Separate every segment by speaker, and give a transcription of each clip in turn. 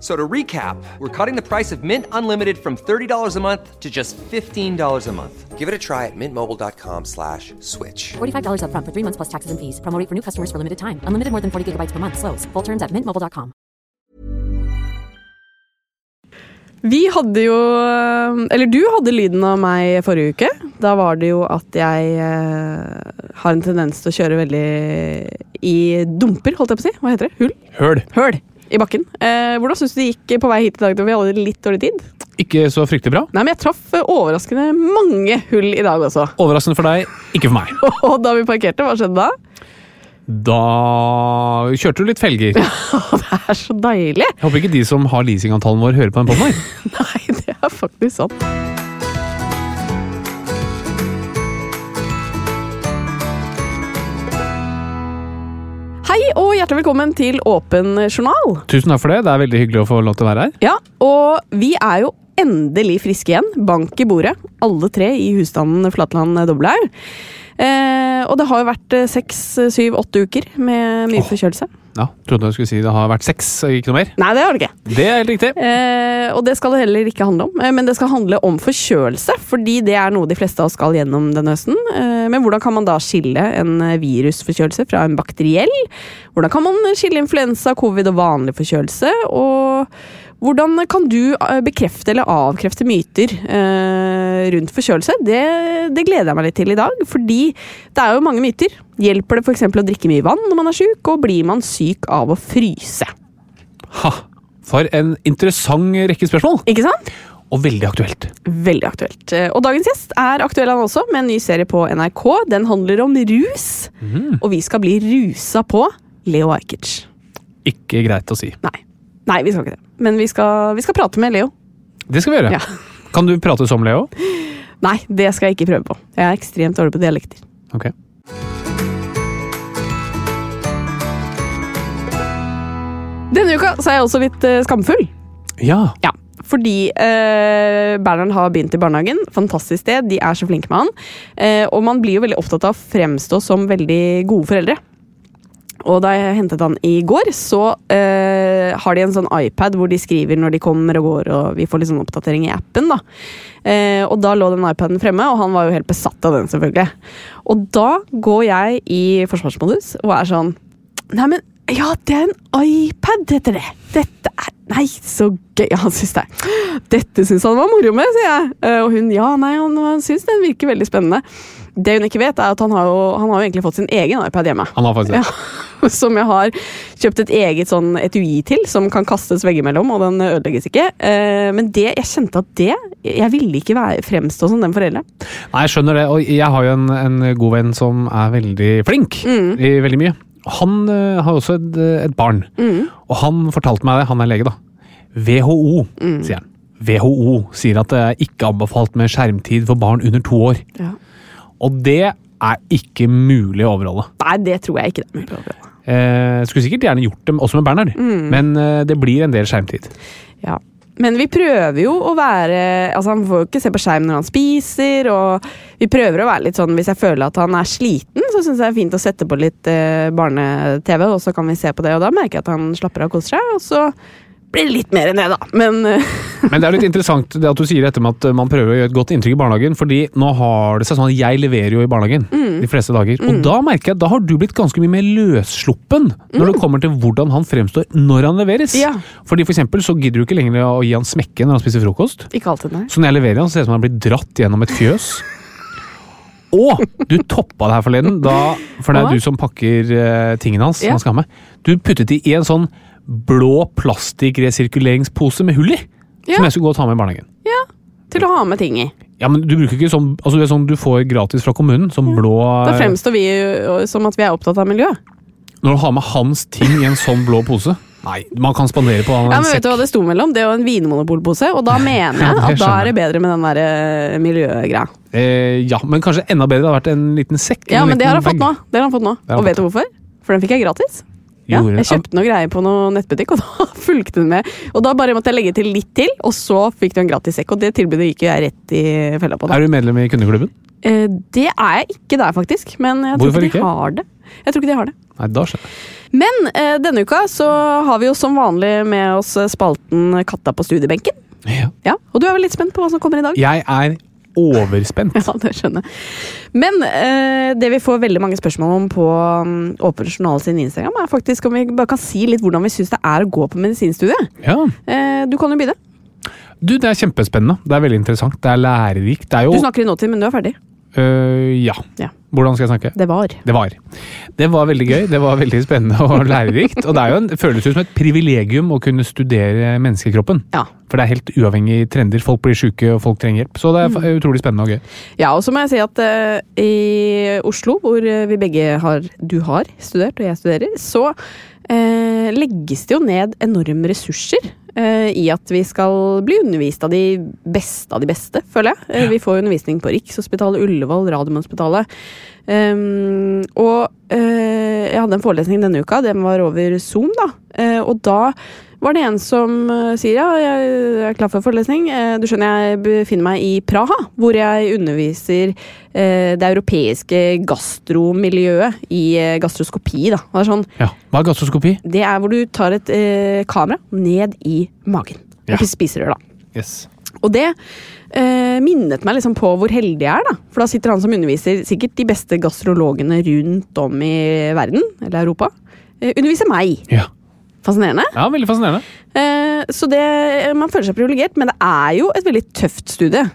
Speaker 1: So to recap, we're cutting the price of Mint Unlimited from $30 a month to just $15 a month.
Speaker 2: Give it a try at mintmobile.com slash switch.
Speaker 3: $45 upfront for three months plus taxes and fees. Promo for new customers for limited time. Unlimited more than 40 gigabytes per month. Slows. Full terms at mintmobile.com.
Speaker 4: Vi hadde jo Eller du hadde lyden av meg forrige uke. Da var det jo at jeg eh, har en tendens til å kjøre veldig i dumper, holdt jeg på å si. Hva heter det? Hull?
Speaker 5: Høl.
Speaker 4: Høl i bakken. Eh, hvordan syns du det gikk på vei hit i dag? da Vi hadde litt dårlig tid.
Speaker 5: Ikke så fryktelig bra.
Speaker 4: Nei, men Jeg traff eh, overraskende mange hull i dag også.
Speaker 5: Overraskende for deg, ikke for meg.
Speaker 4: Og da vi parkerte, hva skjedde da?
Speaker 5: Da kjørte du litt felger.
Speaker 4: Det er så deilig!
Speaker 5: Jeg håper ikke de som har leasingavtalen vår, hører på den på meg.
Speaker 4: Nei, det er faktisk sant. Hei og hjertelig velkommen til Åpen journal.
Speaker 5: Tusen takk for det. Det er veldig hyggelig å få lov til å være her.
Speaker 4: Ja, og vi er jo endelig friske igjen. Bank i bordet. Alle tre i husstanden Flatland Dobbelhaug. Eh, og det har jo vært eh, seks, syv, åtte uker med mye
Speaker 5: oh.
Speaker 4: forkjølelse.
Speaker 5: Ja, Trodde jeg skulle si det har vært sex, ikke noe mer.
Speaker 4: Nei, det har det ikke.
Speaker 5: Det er helt riktig.
Speaker 4: Eh, og det skal det heller ikke handle om, eh, men det skal handle om forkjølelse. Fordi det er noe de fleste av oss skal gjennom denne høsten. Eh, men hvordan kan man da skille en eh, virusforkjølelse fra en bakteriell? Hvordan kan man skille influensa, covid og vanlig forkjølelse? Og hvordan kan du eh, bekrefte eller avkrefte myter eh, rundt forkjølelse? Det, det gleder jeg meg litt til i dag, fordi det er jo mange myter. Hjelper det f.eks. å drikke mye vann når man er syk, og blir man syk av å fryse?
Speaker 5: Ha, for en interessant rekke spørsmål.
Speaker 4: Ikke sant?
Speaker 5: Og veldig aktuelt.
Speaker 4: Veldig aktuelt. Eh, Og dagens gjest er aktuell han også, med en ny serie på NRK. Den handler om rus, og vi skal bli rusa på Leo Ajkic.
Speaker 5: Ikke greit å si.
Speaker 4: Nei. Nei, vi skal ikke det. Men vi skal, vi skal prate med Leo.
Speaker 5: Det skal vi gjøre.
Speaker 4: Ja.
Speaker 5: Kan du prate som Leo?
Speaker 4: Nei, det skal jeg ikke prøve på. Jeg er ekstremt dårlig på dialekter.
Speaker 5: Ok.
Speaker 4: Denne uka så er jeg også litt eh, skamfull.
Speaker 5: Ja.
Speaker 4: Ja, fordi eh, Bernhard har begynt i barnehagen. Fantastisk sted. De er så flinke med han. Eh, og man blir jo veldig opptatt av å fremstå som veldig gode foreldre. Og da jeg hentet han i går, så eh, har de en sånn iPad hvor de skriver når de kommer og går, og vi får litt sånn oppdatering i appen. da. Eh, og da lå den iPaden fremme, og han var jo helt besatt av den, selvfølgelig. Og da går jeg i forsvarsmodus og er sånn Nei, men ja, det er en iPad, heter det. Dette er Nei, så gøy. Han syns det. Dette syns han var moro med, sier jeg. Eh, Og hun ja, nei, han, han syns den virker veldig spennende. Det hun ikke vet, er at han har jo, han har jo egentlig fått sin egen iPad hjemme.
Speaker 5: Han har faktisk det.
Speaker 4: Ja, som jeg har kjøpt et eget sånn etui til, som kan kastes veggimellom, og den ødelegges ikke. Eh, Men det, jeg kjente at det Jeg ville ikke være, fremstå som den foreldre.
Speaker 5: Nei, jeg skjønner det. Og jeg har jo en, en god venn som er veldig flink i veldig mye. Han eh, har også et, et barn, og han fortalte meg det. Han er lege, da. WHO, sier han. WHO sier at det er ikke anbefalt med skjermtid for barn under to år.
Speaker 4: Ja.
Speaker 5: Og det er ikke mulig å overholde.
Speaker 4: Nei, det tror jeg ikke det er mulig å overholde.
Speaker 5: Eh, skulle sikkert gjerne gjort det også med Bernhard, men eh, det blir en del skjermtid.
Speaker 4: Ja. Men vi prøver jo å være Altså Han får jo ikke se på skjerm når han spiser, og vi prøver å være litt sånn Hvis jeg føler at han er sliten, så syns jeg det er fint å sette på litt eh, barne-TV, og så kan vi se på det, og da merker jeg at han slapper av og koser seg, og så blir litt mer enn det, da. Men eh,
Speaker 5: Men det er litt interessant det at du sier dette med at man prøver å gjøre et godt inntrykk i barnehagen, fordi nå har det seg sånn at jeg leverer jo i barnehagen de fleste dager. Og da merker jeg at da har du blitt ganske mye mer løssluppen når det kommer til hvordan han fremstår når han leveres.
Speaker 4: Ja.
Speaker 5: Fordi for eksempel så gidder du ikke lenger å gi han smekke når han spiser frokost.
Speaker 4: ikke alltid, nei.
Speaker 5: Så når jeg leverer han, så ser det ut som han blir dratt gjennom et fjøs. Og du toppa det her forleden, da, for det er du som pakker uh, tingene hans.
Speaker 4: Ja.
Speaker 5: han skal ha med. Du puttet de i en sånn blå plastikkresirkuleringspose med hull i.
Speaker 4: Ja.
Speaker 5: Som jeg skulle gå og ta med i barnehagen.
Speaker 4: Ja, til å ha med ting i.
Speaker 5: Ja, men du bruker ikke sånn altså det er sånn du får gratis fra kommunen, sånn blå
Speaker 4: Da fremstår vi jo som at vi er opptatt av miljøet.
Speaker 5: Når du har med hans ting i en sånn blå pose Nei, man kan spandere på han
Speaker 4: Ja, men vet
Speaker 5: sekk.
Speaker 4: du hva det sto mellom? Det og en vinmonopolpose, og da mener jeg
Speaker 5: det
Speaker 4: at da er det bedre med den der eh, miljøgreia.
Speaker 5: Eh, ja, men kanskje enda bedre det hadde vært en liten sekk.
Speaker 4: Ja, men det har han fått nå. Det har han fått nå. Og vet du hvorfor? For den fikk jeg gratis. Ja, jeg kjøpte noe greier på noen nettbutikk, og da fulgte den med. Og da bare måtte jeg legge til litt til, og så fikk du en gratis sekk. Og det tilbudet gikk jeg rett i fella på. da.
Speaker 5: Er du medlem i kundeklubben?
Speaker 4: Eh, det er jeg ikke der, faktisk. Men jeg tror
Speaker 5: Hvorfor
Speaker 4: ikke de
Speaker 5: ikke?
Speaker 4: har det. Jeg tror ikke de har det.
Speaker 5: Nei, da skjønner.
Speaker 4: Men eh, denne uka så har vi jo som vanlig med oss spalten Katta på studiebenken.
Speaker 5: Ja.
Speaker 4: Ja, Og du er vel litt spent på hva som kommer i dag?
Speaker 5: Jeg er overspent.
Speaker 4: Ja, det skjønner jeg. Men eh, det vi får veldig mange spørsmål om på um, Åpen journal sin Instagram, er faktisk om vi bare kan si litt hvordan vi syns det er å gå på medisinstudiet.
Speaker 5: Ja.
Speaker 4: Eh, du kan jo begynne.
Speaker 5: Du, det er kjempespennende. Det er veldig interessant. Det er lærerikt. Det er jo
Speaker 4: Du snakker i nåtid, men du er ferdig.
Speaker 5: Øh, Ja.
Speaker 4: Ja.
Speaker 5: Hvordan skal jeg snakke?
Speaker 4: Det var.
Speaker 5: Det var. Det var veldig gøy, det var veldig spennende og lærerikt. Og det er jo en, det føles jo som et privilegium å kunne studere menneskekroppen.
Speaker 4: Ja.
Speaker 5: For det er helt uavhengig trender. Folk blir syke, og folk trenger hjelp. Så det er fa- utrolig spennende og gøy.
Speaker 4: Ja, og så må jeg si at uh, i Oslo, hvor eh, vi begge har Du har studert, og jeg studerer, så eh, legges det jo ned enorme ressurser eh, i at vi skal bli undervist av de beste av de beste, føler jeg. Ja. Vi får undervisning på Rikshospitalet, Ullevål, Radiumhospitalet. Um, og eh, jeg hadde en forelesning denne uka, den var over Zoom, da. Eh, og da var det en som eh, sier ja, jeg er klar for forelesning. Eh, du skjønner jeg befinner meg i Praha, hvor jeg underviser eh, det europeiske gastromiljøet i gastroskopi. Da. Det, er sånn,
Speaker 5: Ja. Hva er gastroskopi?
Speaker 4: det er hvor du tar et eh, kamera ned i magen.
Speaker 5: Ja.
Speaker 4: Oppi spiserør, da.
Speaker 5: Yes.
Speaker 4: Og det eh, minnet meg liksom på hvor heldig jeg er, da. For da sitter han som underviser sikkert de beste gastrologene rundt om i verden, eller Europa, eh, underviser meg.
Speaker 5: Ja.
Speaker 4: Fascinerende.
Speaker 5: ja, veldig fascinerende.
Speaker 4: Eh, så det, man føler seg privilegert, men det er jo et veldig tøft studie.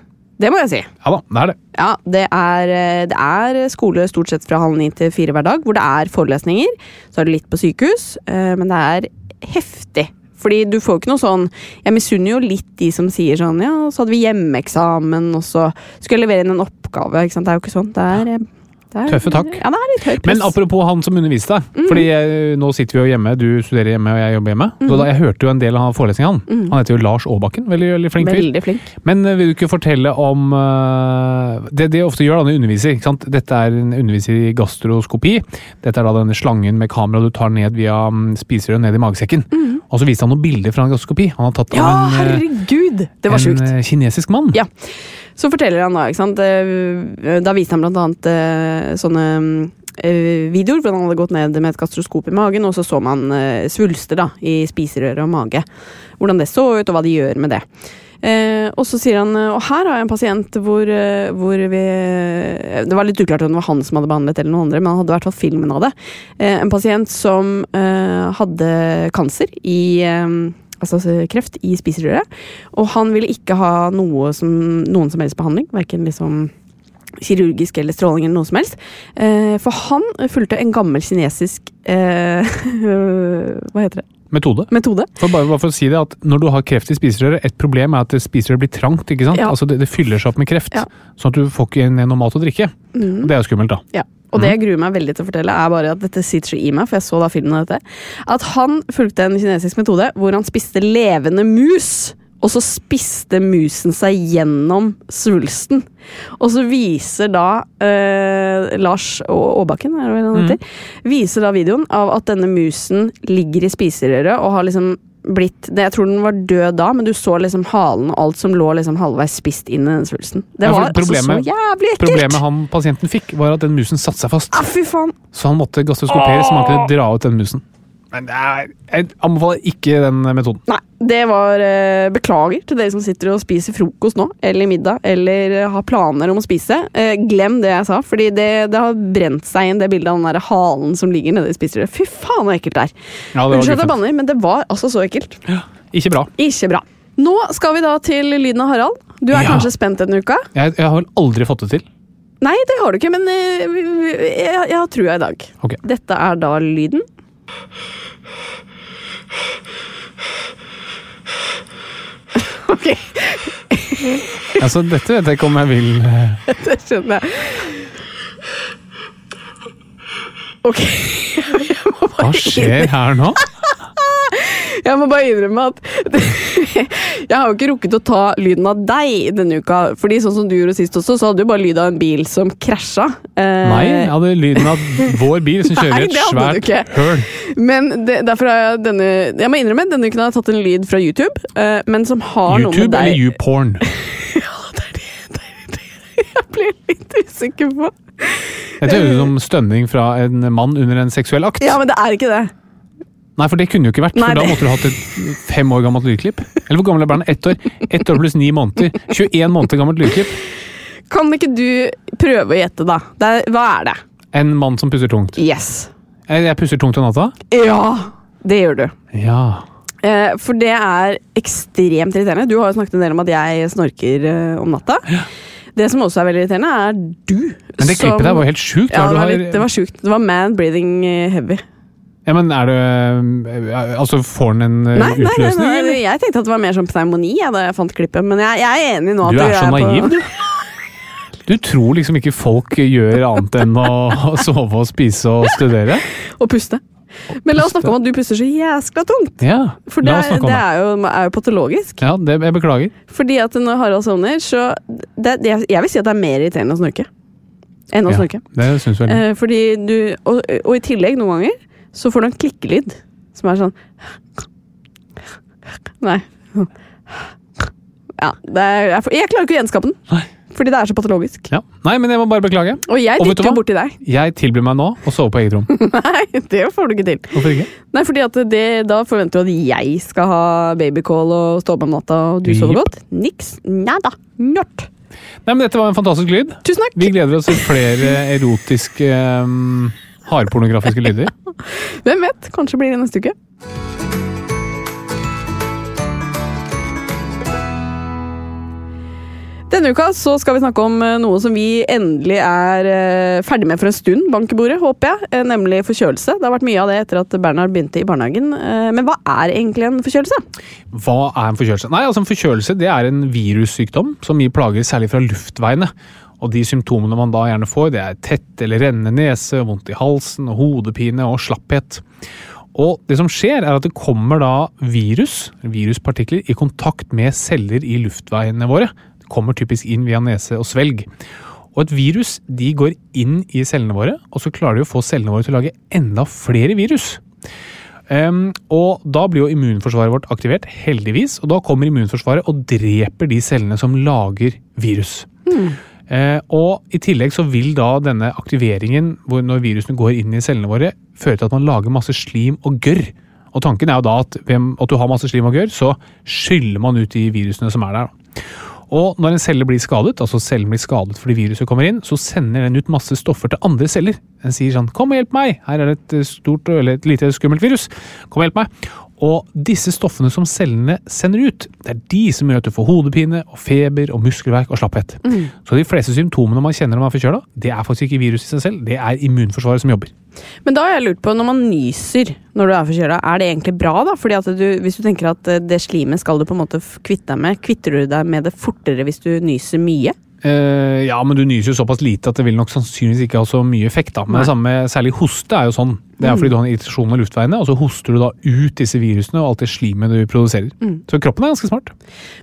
Speaker 4: Det må jeg si.
Speaker 5: Ja da, det er det.
Speaker 4: Ja, det er, eh, det er skole stort sett fra halv ni til fire hver dag, hvor det er forelesninger. Så er det litt på sykehus, eh, men det er heftig. Fordi du får ikke noe sånn Jeg misunner jo litt de som sier sånn Ja, så hadde vi hjemmeeksamen, og så skulle jeg levere inn en oppgave. Ikke sant? Det er jo ikke sånn. Det er, eh, det er
Speaker 5: Tøffe takk.
Speaker 4: Ja, det er litt høyt press.
Speaker 5: Men apropos han som underviste deg.
Speaker 4: Mm.
Speaker 5: Fordi jeg, nå sitter vi jo hjemme, du studerer hjemme og jeg jobber hjemme. Så da, jeg hørte jo en del av forelesningen han. Han heter jo Lars Aabakken. Veldig, veldig flink fyr.
Speaker 4: Mm. Veldig flink.
Speaker 5: Men eh, vil du ikke fortelle om uh, Det de ofte gjør da når de underviser. Ikke sant? Dette er en underviser i gastroskopi. Dette er da denne slangen med kamera du tar ned via mm, spiserøret ned i magesekken. Og så viste han noen bilder fra en gastroskopi. Han har tatt
Speaker 4: Mm. Ja,
Speaker 5: av en, eh,
Speaker 4: herregud! Det var
Speaker 5: en
Speaker 4: sjukt.
Speaker 5: eh, kinesisk mann.
Speaker 4: Ja. Så forteller han da, ikke sant. eh, Da viste han blant annet eh, sånne eh, videoer hvor han hadde gått ned med et gastroskop i magen, og så så man svulster da, i spiserøret og mage. Hvordan det så ut, og hva de gjør med det. Eh, og så sier han Og her har jeg en pasient hvor, hvor vi Det var litt uklart om det var han som hadde behandlet, eller noen andre, men han hadde i hvert fall filmen av det. Eh, en pasient som eh, hadde kanser i Altså kreft i spiserøret. Og han ville ikke ha noe som, noen som helst behandling. Verken liksom kirurgisk eller stråling eller noe som helst. Eh, for han fulgte en gammel kinesisk eh, Hva heter det?
Speaker 5: Metode.
Speaker 4: Metode.
Speaker 5: For bare, bare for å si det, at Når du har kreft i spiserøret, et problem er at spiserøret blir trangt. ikke sant?
Speaker 4: Ja.
Speaker 5: Altså Det, det fyller seg opp med kreft,
Speaker 4: Ja.
Speaker 5: sånn at du får ikke ned noe mat å drikke. Og Det er jo skummelt, da.
Speaker 4: Ja. Og det jeg gruer meg veldig til å fortelle, er bare at dette sitter så i meg, for jeg så da filmen av dette, at han fulgte en kinesisk metode hvor han spiste levende mus. Og så spiste musen seg gjennom svulsten. Og så viser da eh, Lars Aabakken, er det hva han heter, viser da videoen av at denne musen ligger i spiserøret og har liksom blitt det, Jeg tror den var død da, men du så liksom halen og alt som lå liksom halvveis spist inn i den svulsten. Det
Speaker 5: Ja, for
Speaker 4: altså
Speaker 5: problemet-
Speaker 4: så jævlig ekkelt!
Speaker 5: Problemet han pasienten fikk, var at den musen satte seg fast.
Speaker 4: Ah!
Speaker 5: Så han måtte gastroskopere så man kunne dra ut den musen. Men er, jeg anbefaler ikke den metoden.
Speaker 4: Nei, det var eh, Beklager til dere som sitter og spiser frokost nå, eller middag, eller eh, har planer om å spise. Eh, glem det jeg sa, fordi det, det har brent seg inn det bildet av den der halen som ligger nede i spiserøret. Fy faen, så ekkelt det er.
Speaker 5: Ja.
Speaker 4: Unnskyld at jeg banner, men det var altså så ekkelt.
Speaker 5: Ikke bra.
Speaker 4: Ikke bra. Nå skal vi da til lyden av Harald. Du er
Speaker 5: Ja.
Speaker 4: kanskje spent denne uka?
Speaker 5: Jeg, jeg har vel aldri fått det til.
Speaker 4: Nei, det har du ikke, men jeg, vi- jeg, jeg har trua i dag.
Speaker 5: Okay.
Speaker 4: Dette er da lyden. ok,
Speaker 5: Altså, dette vet jeg ikke om jeg vil eh,
Speaker 4: det skjønner jeg. Ok, jeg må
Speaker 5: Hva skjer her nå?
Speaker 4: Jeg må bare innrømme at Jeg har jo ikke rukket å ta lyden av deg denne uka. Fordi sånn som du gjorde sist også, så hadde du bare lyd av en bil som krasja. Eh,
Speaker 5: Nei, jeg hadde lyden av vår bil som kjører i et
Speaker 4: det
Speaker 5: svært høl.
Speaker 4: Men det, derfor har jeg denne Jeg må innrømme, denne uken har jeg tatt en lyd fra YouTube, eh, men som har noe med deg YouTube
Speaker 5: eller YouPorn?
Speaker 4: Ja, det er det Jeg blir litt usikker på.
Speaker 5: Dette høres ut som stønning fra en mann under en seksuell akt.
Speaker 4: Ja, men det er ikke det.
Speaker 5: Nei, for det kunne jo ikke vært,
Speaker 4: Nei,
Speaker 5: for da måtte du hatt et fem år gammelt lydklipp. Eller hvor gammel er barnet? Ett år. Ett år pluss ni måneder. 21 måneder gammelt lydklipp.
Speaker 4: Kan ikke du prøve å gjette, da? Det er, hva er det?
Speaker 5: En mann som pusser tungt.
Speaker 4: Yes.
Speaker 5: Jeg, jeg pusser tungt om natta?
Speaker 4: Ja, det gjør du.
Speaker 5: Ja.
Speaker 4: Eh, for det er ekstremt irriterende. Du har jo snakket en del om at jeg snorker eh, om natta. Ja. Det som også er veldig irriterende, er du.
Speaker 5: Men det klippet der var helt sjukt.
Speaker 4: Ja, det
Speaker 5: det
Speaker 4: var, litt, det var sjukt. Det var man breathing eh, heavy.
Speaker 5: Ja, men er det eh, Altså, får den en
Speaker 4: nei, utløsning? nei, nei,
Speaker 5: nei,
Speaker 4: jeg tenkte at det var mer som pneumoni ja, da jeg fant klippet, men jeg, jeg er enig nå. at
Speaker 5: Du er så naiv, du. Du tror liksom ikke folk gjør annet enn å sove og spise og studere?
Speaker 4: Og puste. Men la oss snakke om at du puster så jæskla tungt.
Speaker 5: Ja,
Speaker 4: For det, er,
Speaker 5: om
Speaker 4: det er, jo, er jo patologisk.
Speaker 5: Ja, det, jeg beklager.
Speaker 4: Fordi at når Harald sovner, så det, det, Jeg vil si at det er mer irriterende å snorke. Enn å
Speaker 5: Ja,
Speaker 4: snorke.
Speaker 5: det syns jeg.
Speaker 4: Eh, fordi du og, og i tillegg, noen ganger, så får du en klikkelyd som er sånn Nei. Ja, det er, jeg, jeg klarer ikke å gjenskape den.
Speaker 5: Nei.
Speaker 4: Fordi det er så patologisk.
Speaker 5: Ja. Nei, men jeg må bare beklage.
Speaker 4: Og jeg dytter jo borti deg.
Speaker 5: Jeg tilbyr meg nå å sove på eget rom.
Speaker 4: Nei, det får du ikke til.
Speaker 5: Hvorfor ikke?
Speaker 4: Nei, fordi at det, Da forventer du at jeg skal ha babycall og stå opp om natta, og du sover godt? Niks. Nada. Njort.
Speaker 5: Nei, men Dette var en fantastisk lyd.
Speaker 4: Tusen takk.
Speaker 5: Vi gleder oss til flere erotiske um, hardpornografiske lyder.
Speaker 4: Hvem vet? Kanskje blir det neste uke. Denne uka så skal vi snakke om eh, noe som vi endelig er eh, ferdig med for en stund, bankebordet, håper jeg. eh, Nemlig forkjølelse. Det har vært mye av det etter at Bernhard begynte i barnehagen. Eh, Men hva er egentlig en forkjølelse?
Speaker 5: Hva er en forkjølelse? Nei, altså En forkjølelse det er en virussykdom som gir plager særlig fra luftveiene. Og De symptomene man da gjerne får, det er tett eller rennende nese, vondt i halsen, hodepine og slapphet. Og det som skjer er at det kommer da virus, viruspartikler, i kontakt med celler i luftveiene våre. Det kommer typisk inn via nese og svelg. Og et virus de går inn i cellene våre, og så klarer de å få cellene våre til å lage enda flere virus. Um, og da blir jo immunforsvaret vårt aktivert, heldigvis. Og da kommer immunforsvaret og dreper de cellene som lager virus. Eh, og i tillegg så vil da denne aktiveringen, når virusene går inn i cellene våre, føre til at man lager masse slim og gørr. Og tanken er jo da at at du har masse slim og gørr, så skyller man ut de virusene som er der. Og når en celle blir skadet, altså cellen blir skadet fordi viruset kommer inn, så sender den ut masse stoffer til andre celler. Den sier sånn 'kom og hjelp meg', her er det et stort eller et lite skummelt virus. Kom og hjelp meg. Og disse stoffene som cellene sender ut, det er de som gjør at du får hodepine og feber og muskelverk og slapphet. Så de fleste symptomene man kjenner når man er forkjøla, det er faktisk ikke virus i seg selv, det er immunforsvaret som jobber.
Speaker 4: Men da har jeg lurt på, når man nyser når du er forkjøla, er det egentlig bra da? Fordi at du, hvis du tenker at eh, det slimet skal du på en måte kvitte deg med, kvitter du deg med det fortere hvis du nyser mye?
Speaker 5: Eh, ja, men du nyser jo såpass lite at det vil nok sannsynligvis ikke ha så mye effekt. da. Men det samme, særlig hoste er jo sånn. Det er fordi du har en irritasjon av luftveiene, og så hoster du da ut disse virusene og alt det slimet du produserer. Så kroppen er ganske smart.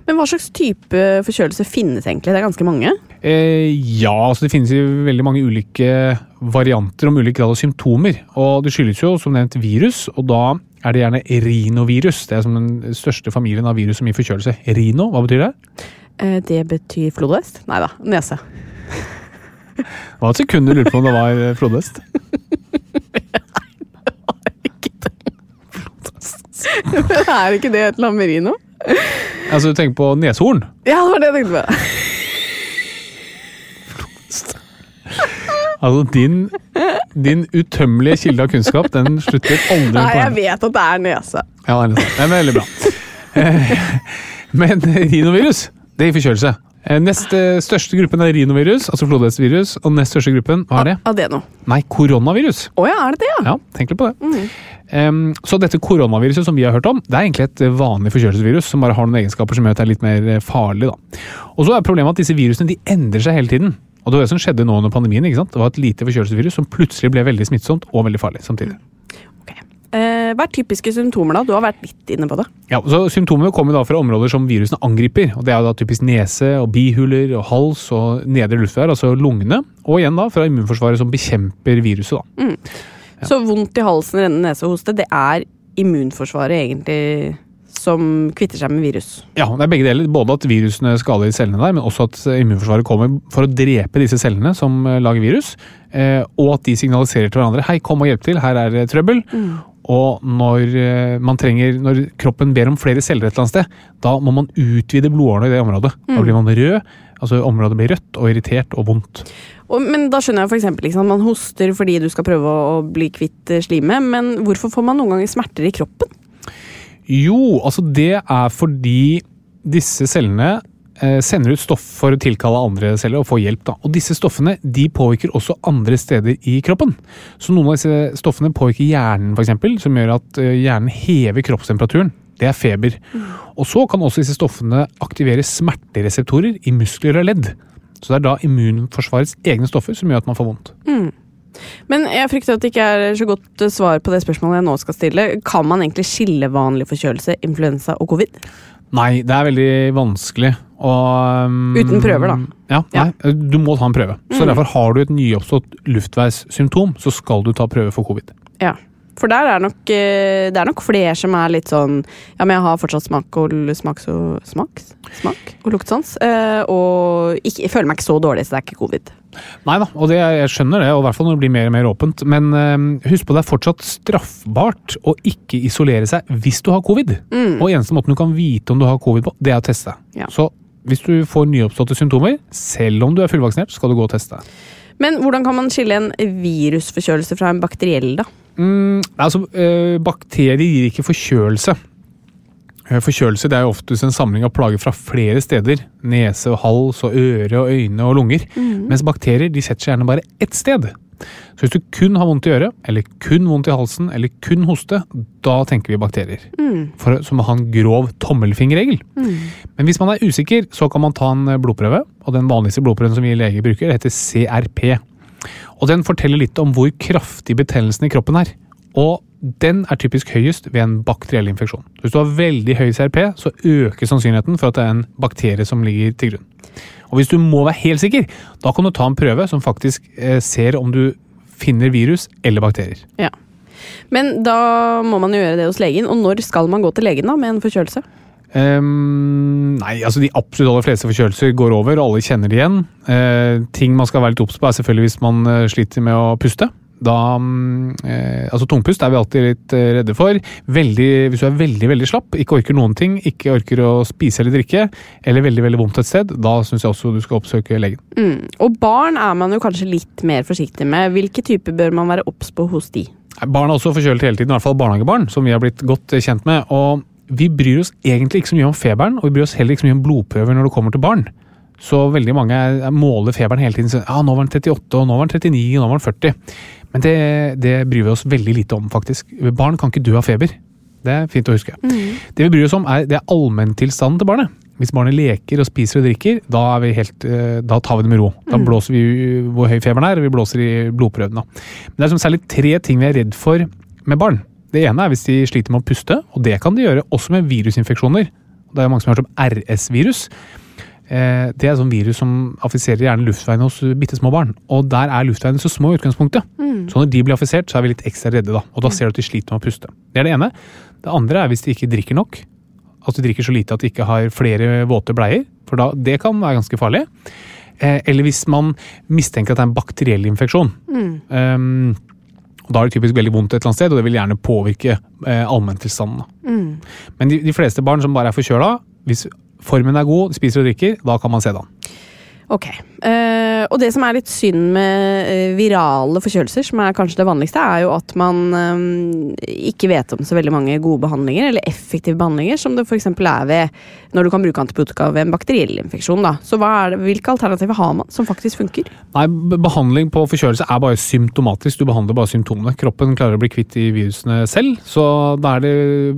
Speaker 4: Men hva slags type forkjølelse finnes egentlig? Det er ganske mange.
Speaker 5: Eh, ja, altså det finnes jo veldig mange ulike varianter om ulik grad av symptomer. Og det skyldes jo som nevnt virus, og da er det gjerne rinovirus. Det er som den største familien av virus som gir forkjølelse. Rino, hva betyr det?
Speaker 4: Eh, det betyr flodhest? Nei da, nese.
Speaker 5: Det var et sekund du lurte på om det var eh, flodhest.
Speaker 4: er ikke det et lammerino?
Speaker 5: Altså, du tenker på neshorn?
Speaker 4: Ja, det var det jeg tenkte på.
Speaker 5: Altså, din, din utømmelige kilde av kunnskap, den slutter aldri
Speaker 4: Nei, jeg vet at det er nese.
Speaker 5: Ja, det er nese. Det er veldig bra. Eh, Men rinovirus, det gir forkjølelse. Eh, Nest eh, største gruppen er rinovirus, altså flodhestvirus. Og nest største gruppen, hva er det?
Speaker 4: Adeno.
Speaker 5: Nei, koronavirus.
Speaker 4: Å ja, er det det, ja?
Speaker 5: Ja, tenk litt på det. Em, så dette koronaviruset som vi har hørt om, det er egentlig et eh, vanlig forkjølelsesvirus som bare har noen egenskaper som gjør at det er litt mer farlig. Da. Og så er problemet at disse virusene de endrer seg hele tiden. Og det var det som skjedde nå under pandemien. ikke sant? Det var et lite forkjølelsesvirus som plutselig ble veldig smittsomt og veldig farlig samtidig.
Speaker 4: Ok. Eh, hva er typiske symptomer, da? Du har vært litt inne på det.
Speaker 5: Ja, så Symptomene kommer da fra områder som virusene angriper. og Det er da typisk nese, og bihuler, og hals og nedre luftveier, altså lungene. Og igjen da fra immunforsvaret som bekjemper viruset. da.
Speaker 4: Så vondt i halsen, rennende nese og hoste, det er immunforsvaret egentlig som kvitter seg med virus.
Speaker 5: Ja, det er begge deler. Både at virusene skader cellene der, men også at immunforsvaret kommer for å drepe disse cellene som eh, lager virus. eh, Og at de signaliserer til hverandre 'hei, kom og hjelp til, her er trøbbel'. Og når, eh, man trenger, når kroppen ber om flere celler et eller annet sted, da må man utvide blodårene i det området. Da blir man rød, altså området blir rødt og irritert og vondt.
Speaker 4: Og, men da skjønner jeg for eksempel, liksom. Man hoster fordi du skal prøve å, å bli kvitt eh, slimet, men hvorfor får man noen ganger smerter i kroppen?
Speaker 5: Jo, altså det er fordi disse cellene sender ut stoff for å tilkalle andre celler og få hjelp. Da. Og disse stoffene de påvirker også andre steder i kroppen. Så noen av disse stoffene påvirker hjernen, for eksempel, som gjør at eh, hjernen hever kroppstemperaturen. Det er feber. Og så kan også disse stoffene aktivere smertereseptorer i muskler og ledd. Så det er da immunforsvarets egne stoffer som gjør at man får vondt.
Speaker 4: Men jeg frykter at det ikke er så godt eh, svar på det spørsmålet jeg nå skal stille. Kan man egentlig skille vanlig forkjølelse, influensa og covid?
Speaker 5: Nei, det er veldig vanskelig. Og, um,
Speaker 4: Uten prøver, da.
Speaker 5: Ja, nei, Du må ta en prøve. Så Derfor har du et nyoppstått luftveissymptom, så skal du ta prøve for covid.
Speaker 4: Ja. For der er nok, eh, det er nok flere som er litt sånn Ja, men jeg har fortsatt smak og smaks og smaks? Smak og luktsans. eh, Og ikke, jeg føler meg ikke så dårlig, så det er ikke covid.
Speaker 5: Nei da, og det, jeg skjønner det, og i hvert fall når det blir mer og mer åpent. Men um, husk på det er fortsatt straffbart å ikke isolere seg hvis du har covid. Og eneste måten du kan vite om du har covid på, det er å teste.
Speaker 4: Ja.
Speaker 5: Så hvis du får nyoppståtte symptomer, selv om du er fullvaksinert, skal du gå og teste.
Speaker 4: Men hvordan kan man skille en virusforkjølelse fra en bakteriell, da?
Speaker 5: Mm, altså, eh, bakterier gir ikke forkjølelse. Eh, Forkjølelse det er jo oftest en samling av plager fra flere steder. Nese, og hals, og øre, og øyne og lunger. Mens bakterier de setter seg gjerne bare ett sted. Så hvis du kun har vondt i øret, eller kun vondt i halsen, eller kun hoste, da tenker vi bakterier. For, som å ha en grov tommelfingerregel. Men hvis man er usikker, så kan man ta en eh, blodprøve. Og den vanligste blodprøven som vi leger bruker, heter CRP. Og den forteller litt om hvor kraftig betennelsen i kroppen er. Og den er typisk høyest ved en bakteriell infeksjon. Hvis du har veldig høy CRP, så øker sannsynligheten for at det er en bakterie som ligger til grunn. Og hvis du må være helt sikker, da kan du ta en prøve som faktisk eh, ser om du finner virus eller bakterier.
Speaker 4: Ja. Men da må man jo gjøre det hos legen. Og når skal man gå til legen da med en forkjølelse?
Speaker 5: Um, nei, altså De absolutt aller fleste forkjølelser går over, og alle kjenner det igjen. Uh, ting man skal være litt obs på, er selvfølgelig hvis man eh, sliter med å puste. Da, mm, eh, altså Tungpust er vi alltid litt eh, redde for. Veldig, hvis du er veldig veldig slapp, ikke orker noen ting, ikke orker å spise eller drikke, eller veldig veldig vondt et sted, da syns jeg også du skal oppsøke legen.
Speaker 4: Mm. Og barn er man jo kanskje litt mer forsiktig med. Hvilke typer bør man være obs på hos de?
Speaker 5: Barn er også forkjølet hele tiden, i hvert fall barnehagebarn, som vi har blitt godt eh, kjent med. og vi bryr oss egentlig ikke så mye om feberen, og vi bryr oss heller ikke så mye om blodprøver når det kommer til barn. Så veldig mange er- måler feberen hele tiden. Så, ja, nå var den 38, og nå var den 39, og nå var den 40. Men det, det bryr vi oss veldig lite om, faktisk. Barn kan ikke dø av feber. Det er fint å huske. Det vi bryr oss om, er, det er allmenntilstanden til barnet. Hvis barnet leker og spiser og drikker, da, er vi helt, eh, da tar vi det med ro. Da blåser vi hvor høy feberen er, og vi blåser i blodprøvene. Men det er som særlig tre ting vi er redd for med barn. Det ene er hvis de sliter med å puste, og det kan de gjøre også med virusinfeksjoner. Det er mange som har hørt om RS-virus. Eh, det er sånn virus som affiserer gjerne luftveiene hos bitte små barn. Og der er luftveiene så små i utgangspunktet. Så når de blir affisert, så er vi litt ekstra redde, da. Og da ser du at de sliter med å puste. Det er det ene. Det andre er hvis de ikke drikker nok. At de drikker så lite at de ikke har flere våte bleier. For da, det kan være ganske farlig. Eh, eller hvis man mistenker at det er en bakteriell infeksjon. Um, og Da er det typisk veldig vondt et eller annet sted, og det vil gjerne påvirke eh, allmenntilstanden. Mm. Men de, de fleste barn som bare er forkjøla, hvis formen er god, spiser og drikker, da kan man se det an.
Speaker 4: Ok. Uh, og det som er litt synd med eh, virale forkjølelser, som er kanskje det vanligste, er jo at man um, ikke vet om så veldig mange gode behandlinger, eller effektive behandlinger, som det f.eks. er ved når du kan bruke antibiotika ved en bakteriell infeksjon. Da. Så er det, hvilke alternativer har man som faktisk funker?
Speaker 5: Nei, Behandling på forkjølelse er bare symptomatisk. Du behandler bare symptomene. Kroppen klarer å bli kvitt de virusene selv. Så da er det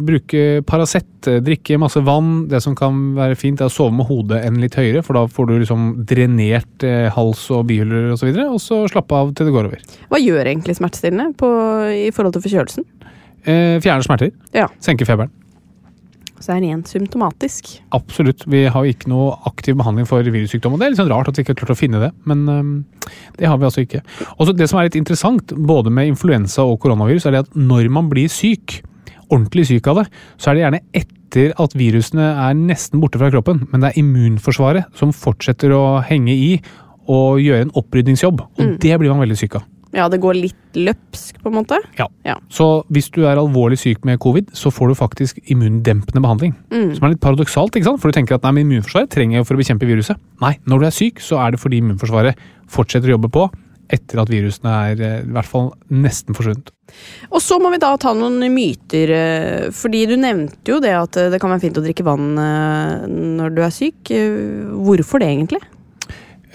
Speaker 5: bruke Paracet, drikke masse vann. Det som kan være fint, er å sove med hodet enn litt høyere, for da får du liksom drenert eh, hals og bihuler osv. Og, så videre, og så slappe av til det går over.
Speaker 4: Hva gjør egentlig smertestillende på, i forhold til forkjølelsen?
Speaker 5: Eh, Fjerne smerter.
Speaker 4: Ja,
Speaker 5: Senker feberen.
Speaker 4: Så det er rent symptomatisk.
Speaker 5: Absolutt. Vi har jo ikke noe aktiv behandling for virussykdom. og Det er litt sånn rart at vi ikke har klart å finne det, men det har vi altså ikke. Også Det som er litt interessant, både med influensa og koronavirus, er det at når man blir syk, ordentlig syk av det, så er det gjerne etter at virusene er nesten borte fra kroppen, men det er immunforsvaret som fortsetter å henge i og gjøre en opprydningsjobb. Og det blir man veldig syk av.
Speaker 4: Ja, det går litt løpsk, på en måte.
Speaker 5: Ja.
Speaker 4: Ja.
Speaker 5: Så hvis du er alvorlig syk med covid, så får du faktisk immundempende behandling. Som er litt paradoksalt, ikke sant? for du tenker at nei, men immunforsvaret trenger jeg for å bekjempe viruset. Nei, når du er syk, så er det fordi immunforsvaret fortsetter å jobbe på etter at virusene er eh, i hvert fall nesten forsvunnet.
Speaker 4: Og så må vi da ta noen myter, eh, fordi du nevnte jo det at eh, det kan være fint å drikke vann når du er syk. Hvorfor det, egentlig?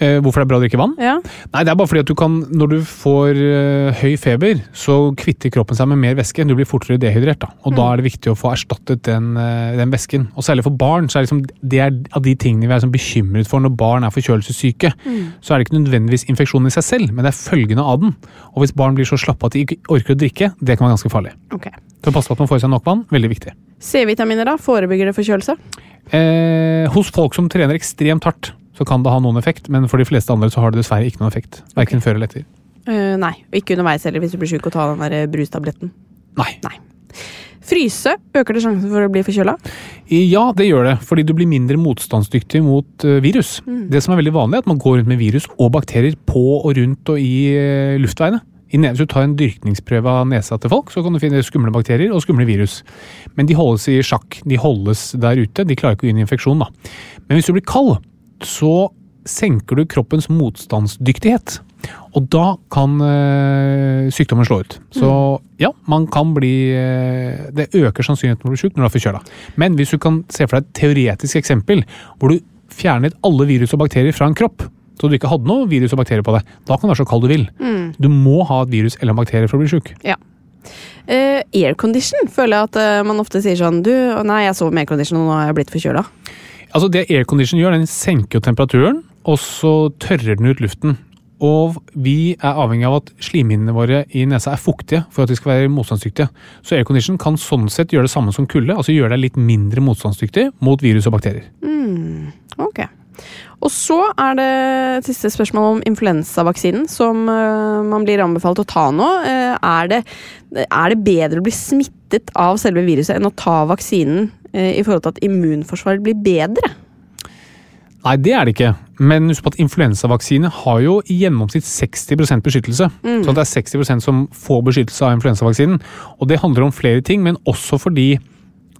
Speaker 5: Eh, hvorfor det er bra å drikke vann?
Speaker 4: Ja.
Speaker 5: Nei, det er bare fordi at du kan, Når du får eh, høy feber, så kvitter kroppen seg med mer væske. Du blir fortere dehydrert. da, og Da er det viktig å få erstattet den, eh, den væsken. Og Særlig for barn så er liksom, det er av de tingene vi er liksom bekymret for når barn er forkjølelsessyke. Så er det ikke nødvendigvis infeksjonen i seg selv, men det er følgene av den. Og Hvis barn blir så slappe at de ikke orker å drikke, det kan være ganske farlig.
Speaker 4: Okay.
Speaker 5: Så pass på at man får i seg nok vann. Veldig viktig.
Speaker 4: C-vitaminer, da? Forebygger det forkjølelse?
Speaker 5: Eh, hos folk som trener ekstremt hardt, så kan det ha noen effekt, men for de fleste andre så har det dessverre ikke noen effekt. Verken før eller etter.
Speaker 4: Uh, nei. Og ikke underveis heller, hvis du blir syk og tar den der eh, brustabletten.
Speaker 5: Nei.
Speaker 4: Nei. Fryse. Øker det sjansen for å bli forkjøla?
Speaker 5: Ja, det gjør det, fordi du blir mindre motstandsdyktig mot virus. virus. Det som er veldig vanlig, er at man går rundt med virus og bakterier på og rundt og i eh, luftveiene. I ne- Hvis du tar en dyrkningsprøve av nesa til folk, så kan du finne skumle bakterier og skumle virus. Men de holdes i sjakk. De holdes der ute. De klarer ikke å gi en infeksjon. da. Men hvis du blir kald, så senker du kroppens motstandsdyktighet. Og da kan øh, sykdommen slå ut. Så ja, man kan bli øh, Det øker sannsynligheten for å bli syk når du er forkjøla. Men hvis du kan se for deg et teoretisk eksempel hvor du fjernet alle virus og bakterier fra en kropp, så du ikke hadde noe virus og bakterier på deg, da kan du være så kald du vil. Du må ha et virus eller en bakterie for å bli syk.
Speaker 4: Ja. Uh, aircondition føler jeg at uh, man ofte sier sånn Du, nei, jeg sover med aircondition, og nå har jeg blitt forkjøla.
Speaker 5: Altså Det aircondition gjør, den senker jo temperaturen, og så tørrer den ut luften. Og vi er avhengig av at slimhinnene våre i nesa er fuktige for at de skal være motstandsdyktige. Så aircondition kan sånn sett gjøre det samme som kulde, altså gjøre deg litt mindre motstandsdyktig mot virus og bakterier.
Speaker 4: Ok. Og så er det et siste spørsmål om influensavaksinen, som eh, man blir anbefalt å ta nå. Eh, er, det, er det bedre å bli smittet av selve viruset enn å ta vaksinen i forhold til at immunforsvaret blir bedre?
Speaker 5: Nei, det er det ikke. Men husk på at influensavaksine har jo i gjennomsnitt 60% beskyttelse. Så det er 60% som får beskyttelse av influensavaksinen. Og det handler om flere ting, men også fordi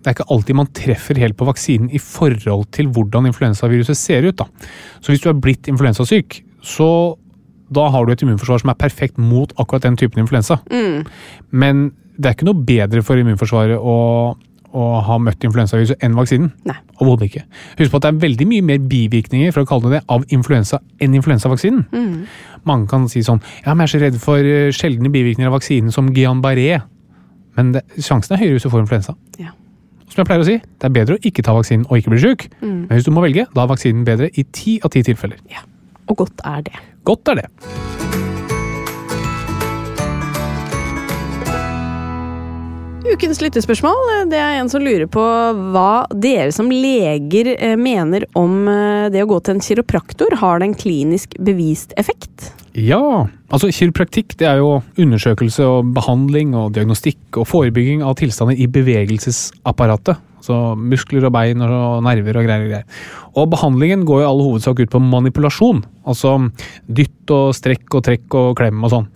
Speaker 5: det er ikke alltid man treffer helt på vaksinen i forhold til hvordan influensaviruset ser ut. Da. Så hvis du er blitt influensasyk, så da har du et immunforsvar som er perfekt mot akkurat den typen influensa. Men det er ikke noe bedre for immunforsvaret å, å ha møtt influensaviruset enn vaksinen.
Speaker 4: Nei.
Speaker 5: Overhodet ikke. Husk på at det er veldig mye mer bivirkninger for å kalle det det, av influensa enn influensavaksinen. Mange kan si sånn ja, men jeg er så redd for eh, sjeldne bivirkninger av vaksinen som Guillain-Barré. Men det, sjansen er høyere hvis du får influensa.
Speaker 4: Ja.
Speaker 5: Som jeg pleier å si, det er bedre å ikke ta vaksinen og ikke bli syk. Men hvis du må velge, da er vaksinen bedre i ti av ti tilfeller.
Speaker 4: ja. Og godt er det.
Speaker 5: Godt er det.
Speaker 4: Ukens lyttespørsmål det er en som lurer på hva dere som leger eh, mener om eh, det å gå til en kiropraktor. Har det en klinisk bevist effekt?
Speaker 5: Ja, altså kiropraktikk det er jo undersøkelse og behandling og diagnostikk og forebygging av tilstander i bevegelsesapparatet. Altså muskler og bein og nerver og greier og greier. Og behandlingen går i all hovedsak ut på manipulasjon. Altså dytt og strekk og trekk og klem og sånn.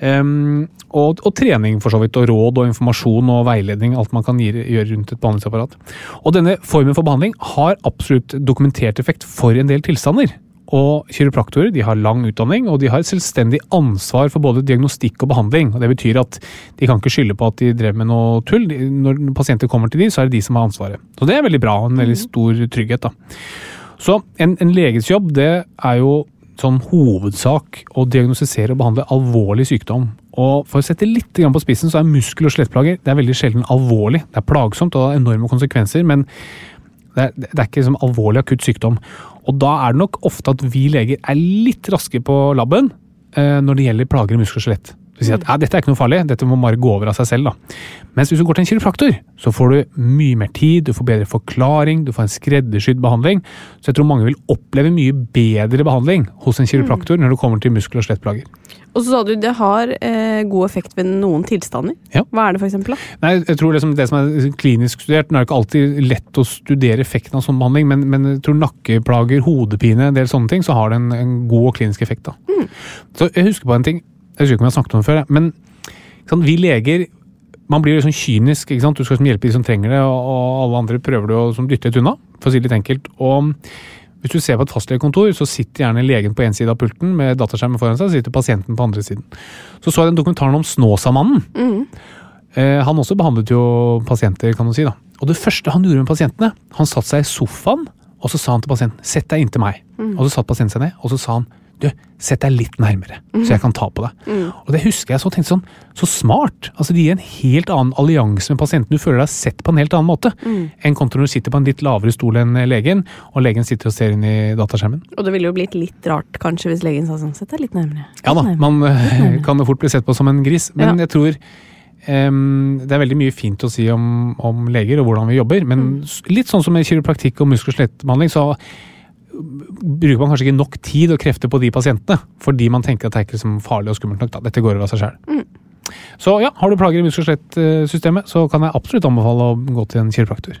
Speaker 5: Ehm, og, og trening for så vidt, og råd og informasjon og veiledning. Alt man kan gjøre, rundt et behandlingsapparat. Og denne formen for behandling har absolutt dokumentert effekt for en del tilstander. Og kiropraktorer de har lang utdanning, og de har et selvstendig ansvar for både diagnostikk og behandling. og Det betyr at de kan ikke skylde på at de drev med noe tull. Når pasienter kommer til de, så er det de som har ansvaret. Så det er veldig bra, en veldig stor trygghet. da. Så en, en leges jobb, det er jo sånn hovedsak å diagnostisere og behandle alvorlig sykdom. Og for å sette litt på spissen, så er muskel- og skjelettplager er veldig sjelden alvorlig. Det er plagsomt og har enorme konsekvenser, men det er, det er ikke liksom alvorlig akutt sykdom. Og da er det nok ofte at vi leger er litt raske på labben eh, når det gjelder plager i muskel og skjelett. Vi sier at ja, dette er ikke noe farlig, dette må bare gå over av seg selv. da. Mens hvis du går til en kiropraktor, så får du mye mer tid, du får bedre forklaring, du får en skreddersydd behandling. Så jeg tror mange vil oppleve mye bedre behandling hos en kiropraktor når det kommer til muskel- og skjelettplager.
Speaker 4: Og så sa du det har eh, god effekt ved noen tilstander.
Speaker 5: Ja.
Speaker 4: Hva er det for eksempel? Da?
Speaker 5: Nei, jeg tror liksom det som er klinisk studert, Nå er det ikke alltid lett å studere effekten av sånn behandling, men, men jeg tror nakkeplager, hodepine, en del sånne ting, så har det en, en god klinisk effekt. da. Så jeg husker på en ting, jeg husker ikke om jeg har snakket om det før, men sant, vi leger man blir liksom kynisk. ikke sant? Du skal liksom hjelpe de som trenger det, og og alle andre prøver du å liksom, dytte et unna, for å si litt enkelt. Og hvis du ser på et fastlegekontor, så sitter gjerne legen på én side av pulten med dataskjermen foran seg, så sitter pasienten på andre siden. Så så jeg den dokumentaren om Snåsamannen. Eh, han også behandlet jo pasienter, kan du si. da. Og det første han gjorde med pasientene, han satte seg i sofaen, og så sa han til pasienten 'sett deg inntil meg'. Og så satt pasienten seg ned, og så sa han 'du, sett deg litt nærmere, så jeg kan ta på deg'. Og det husker jeg så tenkte sånn, så smart. Altså Det gir en helt annen allianse med pasienten. Du føler deg sett på en helt annen måte enn kontra når du sitter på en litt lavere stol enn legen, og legen sitter og ser inn i dataskjermen.
Speaker 4: Og det ville jo blitt litt rart kanskje hvis legen sa sånn Sett deg litt nærmere.
Speaker 5: Ja da,
Speaker 4: Litt nærmere.
Speaker 5: man eh, kan jo fort bli sett på som en gris, men
Speaker 4: Ja.
Speaker 5: jeg tror Um, det er veldig mye fint å si om, om leger og hvordan vi jobber, men mm. litt sånn som med kiropraktikk og muskel- og skjelettbehandling, så bruker man kanskje ikke nok tid og krefter på de pasientene, fordi man tenker at det er ikke liksom farlig og skummelt nok. Da. Dette går over av seg sjøl. Så ja, har du plager i muskel- og skjelettsystemet, så kan jeg absolutt anbefale å gå til en kiropraktor.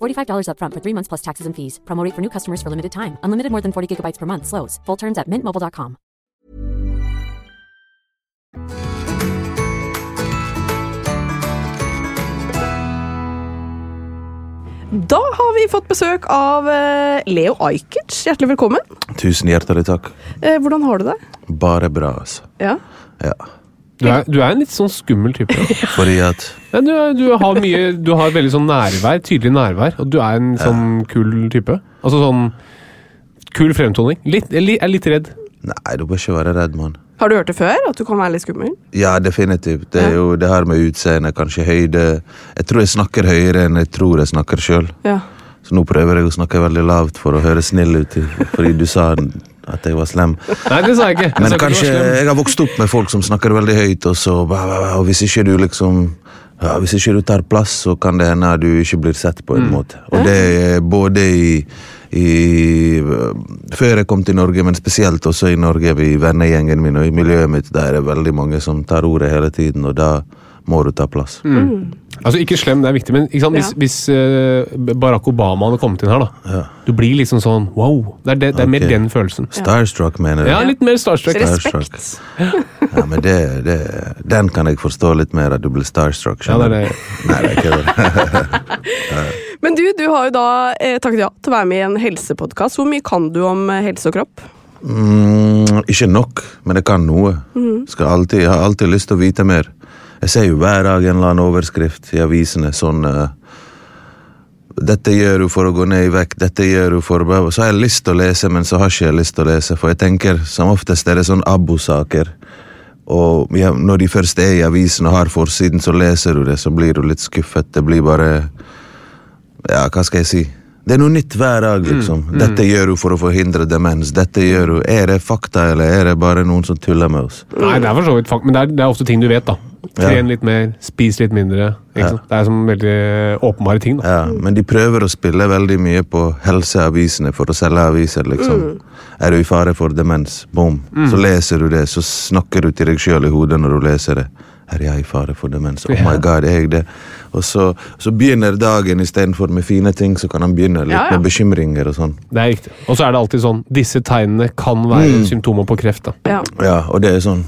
Speaker 3: $45 upfront for three months plus taxes and fees. Promo rate for new customers for limited time. Unlimited more than 40 gigabytes per month. Slows. Full terms at mintmobile.com.
Speaker 4: Da har vi fått besøk av eh, Leo Ajkic. Hjertelig velkommen.
Speaker 6: Tusen hjertelig takk.
Speaker 4: Eh, hvordan har du det?
Speaker 6: Bare bra, altså.
Speaker 4: Ja.
Speaker 6: Ja.
Speaker 5: Du er, du er en litt sånn skummel type.
Speaker 6: Fordi at
Speaker 5: Ja, du, er- du har mye Du har veldig sånn nærvær, tydelig nærvær, og du er en sånn kul type. Altså sånn Kul fremtoning. Litt, jeg er litt redd.
Speaker 6: Nei, du bør ikke være redd, mann.
Speaker 4: Har du hørt det før? At du kan være litt skummel?
Speaker 6: Ja, definitivt. Det er jo det her med utseende, kanskje høyde Jeg tror jeg snakker høyere enn jeg tror jeg snakker sjøl.
Speaker 4: Ja.
Speaker 6: Så nå prøver jeg å snakke veldig lavt for å høre snill ut, fordi du sa at jeg var slem.
Speaker 5: Nei, det sa jeg ikke. Jeg
Speaker 6: Men kanskje jeg har vokst opp med folk som snakker veldig høyt, og så og hvis ikke du liksom ja, Hvis ikke du tar plass, så kan det hende at du ikke blir sett på en måte. Og det er både i, i Før jeg kom til Norge, men spesielt også i Norge, i vennegjengen min og i miljøet mitt, der er det veldig mange som tar ordet hele tiden, og da må du ta plass.
Speaker 5: Altså, ikke slem, det er viktig, men ikke sant? hvis,
Speaker 4: Ja.
Speaker 5: hvis uh, Barack Obama hadde kommet inn her, da. Du blir liksom sånn wow. Det er, det, det er mer den følelsen.
Speaker 6: Starstruck, mener du?
Speaker 5: Ja, litt mer starstruck.
Speaker 4: Respekt.
Speaker 6: Ja, men det, det, Den kan jeg forstå litt mer, at du blir starstruck.
Speaker 5: Ja, det er det.
Speaker 6: Nei, det er ikke det.
Speaker 4: Men du, du har jo da eh, takket ja til å være med i en helsepodkast. Hvor mye kan du om eh, helse og kropp?
Speaker 6: Mm, ikke nok, men jeg kan noe. Skal alltid, jeg har alltid lyst til å vite mer. Jeg ser jo hver dag en eller annen overskrift i avisene sånn eh, Dette gjør du for å gå ned i vekt, dette gjør du for å Så har jeg lyst til å lese, men så har ikke jeg lyst til å lese. For jeg tenker som oftest er det sånn abosaker. Og ja, når de først er i avisen og har forsiden, så leser du det, så blir du litt skuffet. Det blir bare Ja, hva skal jeg si? Det er noe nytt hver dag, liksom. Dette gjør du for å forhindre demens. Dette gjør du. Er det fakta, eller er det bare noen som tuller med oss?
Speaker 5: Nei, det er for så vidt fakta, men det er, det er ofte ting du vet, da. Tren litt mer, spis litt mindre. Ikke
Speaker 6: Ja.
Speaker 5: sant? Det er som veldig åpenbare ting. da.
Speaker 6: Ja, Men de prøver å spille veldig mye på helseavisene for å selge aviser, liksom. Er du i fare for demens? Boom. Så leser du det, så snakker du til deg sjøl i hodet når du leser det. Er jeg i fare for demens? Oh my god, er jeg det? Og så, så begynner dagen istedenfor med fine ting, så kan han begynne litt
Speaker 4: Ja, ja.
Speaker 6: med bekymringer og sånn.
Speaker 5: Det er riktig. Og så er det alltid sånn Disse tegnene kan være symptomer på kreft. da.
Speaker 4: Ja.
Speaker 6: Ja, og det er sånn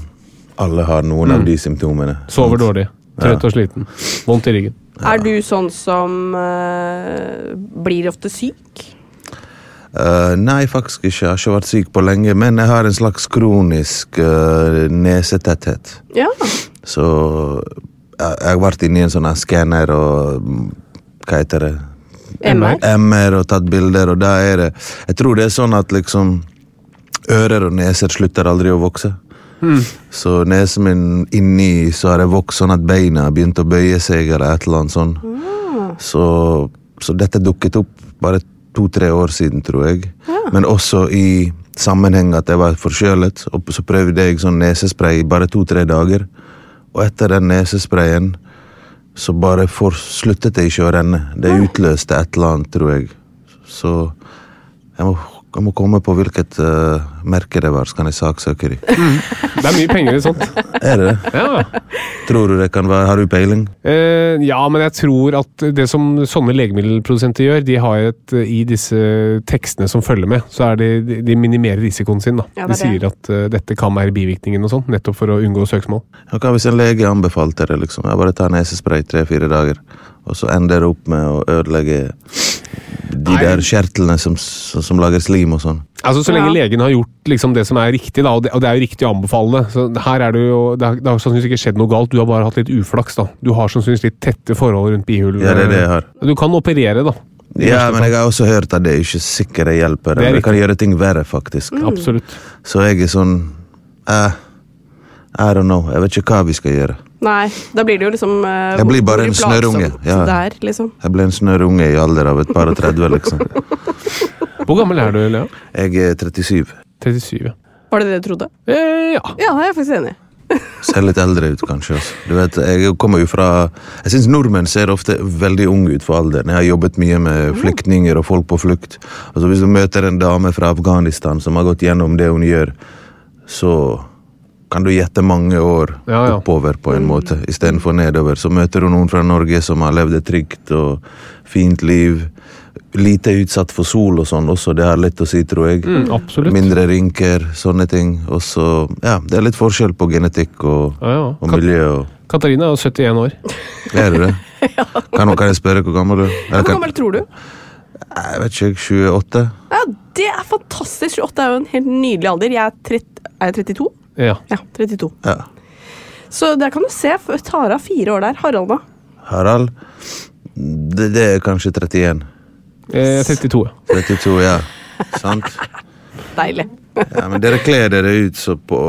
Speaker 6: Alle har noen av de symptomene.
Speaker 5: Sover dårlig, trøtt og sliten, vondt i ryggen.
Speaker 4: Er du sånn som uh, blir ofte syk?
Speaker 6: Uh, nei, faktisk ikke. Jeg har ikke vært syk på lenge, men jeg har en slags kronisk uh, nesetetthet.
Speaker 4: Ja.
Speaker 6: Så jeg, jeg har vært inne i en sånn skanner og mm, Hva heter det?
Speaker 4: MR?
Speaker 6: MR og tatt bilder, og da er det Jeg tror det er sånn at liksom Ører og neser slutter aldri å vokse. Så nesen min inni så har jeg vokst sånn at beina begynt å bøye seg, eller et eller annet sånn. Så, så dette dukket opp bare to-tre år siden, tror jeg. Men også i sammenheng at jeg var forkjølet, og så prøvde jeg sånn nesespray i bare to-tre dager. Og etter den nesesprayen så bare for, sluttet det ikke å renne. Det utløste et eller annet, tror jeg. Så jeg må, jeg må komme på hvilket uh, merke det var, så kan jeg saksøke de.
Speaker 5: Det er mye penger i sånt.
Speaker 6: Er det det?
Speaker 5: Ja,
Speaker 6: Tror du det kan være Har du peiling?
Speaker 5: Uh, ja, men jeg tror at det som sånne legemiddelprodusenter gjør, de har et I disse tekstene som følger med, så er de, de- minimerer risikoen sin. da.
Speaker 4: Ja,
Speaker 5: de
Speaker 4: er det.
Speaker 5: sier at uh, dette kan være bivirkningen og sånn, nettopp for å unngå søksmål.
Speaker 6: Ja, Hva hvis en lege anbefalte det? liksom? Jeg bare tar nesespray tre-fire dager, og så ender det opp med å ødelegge de
Speaker 5: Nei.
Speaker 6: der kjertlene som, som, som lager slim og sånn.
Speaker 5: Altså Så lenge
Speaker 4: Ja.
Speaker 5: legen har gjort liksom det som er riktig, da, og det, og det er jo riktig å anbefale det. Så her er det jo, det har, det har sannsynligvis ikke skjedd noe galt, du har bare hatt litt uflaks. da. Du har sannsynligvis litt tette forhold rundt bihulene.
Speaker 6: Ja, det er det jeg har.
Speaker 5: Du kan operere, da.
Speaker 6: Ja, men jeg har også hørt at det er ikke sikkert det hjelper.
Speaker 5: Det
Speaker 6: Det, kan gjøre ting verre, faktisk.
Speaker 5: Absolutt.
Speaker 6: Så jeg er sånn eh, I don't know. Jeg vet ikke hva vi skal gjøre.
Speaker 4: Nei, da blir det jo liksom uh,
Speaker 6: Jeg blir bare en snørrunge, ja.
Speaker 4: Liksom.
Speaker 6: Jeg ble en snørrunge i alder av et par og 30, liksom.
Speaker 5: Hvor gammel er du, Lea?
Speaker 6: Jeg er 37.
Speaker 5: 37, ja.
Speaker 4: Var det det du trodde?
Speaker 5: Eh, ja.
Speaker 4: Ja, jeg er faktisk enig.
Speaker 6: Ser litt eldre ut, kanskje. Også. Du vet, Jeg kommer jo fra Jeg syns nordmenn ser ofte veldig unge ut for alderen. Jeg har jobbet mye med flyktninger og folk på flukt. Altså Hvis du møter en dame fra Afghanistan som har gått gjennom det hun gjør, så kan du gjette mange år
Speaker 5: Ja, ja.
Speaker 6: oppover på en måte, istedenfor nedover. Så møter du noen fra Norge som har levd et trygt og fint liv. Lite utsatt for sol og sånn også, det er lett å si, tror jeg.
Speaker 5: Mm.
Speaker 6: Mindre rynker, sånne ting. Og så, ja, det er litt forskjell på genetikk og,
Speaker 5: Ja, ja.
Speaker 6: og miljø. Og,
Speaker 5: Katarina er jo 71 år.
Speaker 6: er det det? kan, kan jeg spørre hvor gammel du er?
Speaker 4: Hvor gammel tror du?
Speaker 6: Jeg vet ikke, 28?
Speaker 4: Ja, Det er fantastisk! 28 er jo en helt nydelig alder. Jeg er, 30, er jeg 32?
Speaker 5: Ja.
Speaker 4: Ja, 32.
Speaker 6: Ja.
Speaker 4: Så der kan du se. Tara fire år der. Harald, da?
Speaker 6: Harald? Det, det er kanskje 31.
Speaker 5: Eh, 32, ja.
Speaker 6: 32, ja. Sant?
Speaker 4: Deilig.
Speaker 6: Ja, men Dere kler dere ut så på,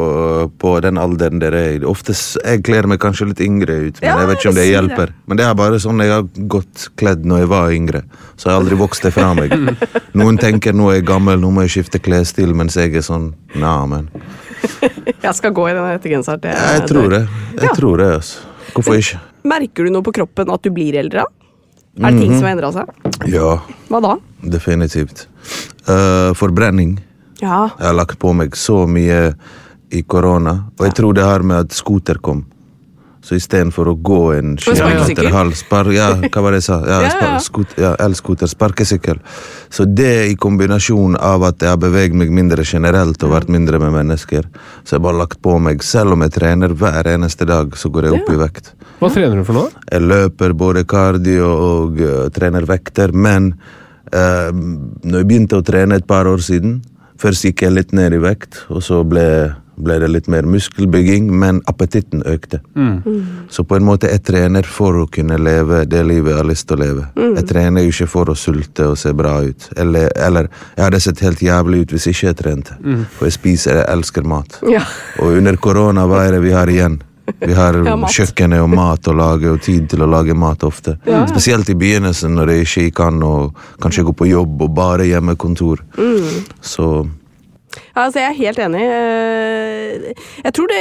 Speaker 6: på den alderen dere er. Ofte Jeg kler meg kanskje litt yngre ut, men
Speaker 4: Ja,
Speaker 6: jeg vet ikke om det hjelper. Det. Men det er bare sånn jeg har gått kledd når jeg var yngre. Så jeg har aldri vokst det fra meg. Noen tenker nå er jeg gammel, nå må jeg skifte klesstil, mens jeg er sånn Nei, men
Speaker 4: Jeg skal gå i den hettegenseren
Speaker 6: Jeg tror det. Jeg
Speaker 4: Ja.
Speaker 6: tror det, altså. Hvorfor ikke?
Speaker 4: Merker du noe på kroppen at du blir eldre? Er det ting som har endra seg?
Speaker 6: Ja,
Speaker 4: Hva da?
Speaker 6: definitivt. Uh, forbrenning.
Speaker 4: Ja.
Speaker 6: Jeg har lagt på meg så mye i korona, og jeg tror det har med at scooter kom. Så istedenfor å gå en kilometer
Speaker 4: sparkesykkel?
Speaker 6: halv spar, Ja, hva var det jeg sa? Ja, spar, skut, ja Elskuter, sparkesykkel. Så det i kombinasjon av at jeg har beveget meg mindre generelt og vært mindre med mennesker, så jeg bare lagt på meg Selv om jeg trener hver eneste dag, så går jeg opp i vekt.
Speaker 5: Hva trener du for noe?
Speaker 6: Jeg løper både kardio og uh, trener vekter, men uh, når jeg begynte å trene et par år siden Først gikk jeg litt ned i vekt, og så ble, ble det litt mer muskelbygging, men appetitten økte. Så på en måte jeg trener for å kunne leve det livet jeg har lyst til å leve. Jeg trener jo ikke for å sulte og se bra ut. Eller, eller jeg hadde sett helt jævlig ut hvis ikke jeg trente. For jeg spiser, jeg elsker mat.
Speaker 4: Ja.
Speaker 6: Og under korona, hva er det vi har igjen? Vi har
Speaker 4: Ja,
Speaker 6: kjøkkenet og mat å lage, og tid til å lage mat ofte. Spesielt i begynnelsen, når jeg ikke kan og kanskje gå på jobb og bare hjemmekontor. Så
Speaker 4: Ja, altså jeg er helt enig. Eh, Jeg tror det,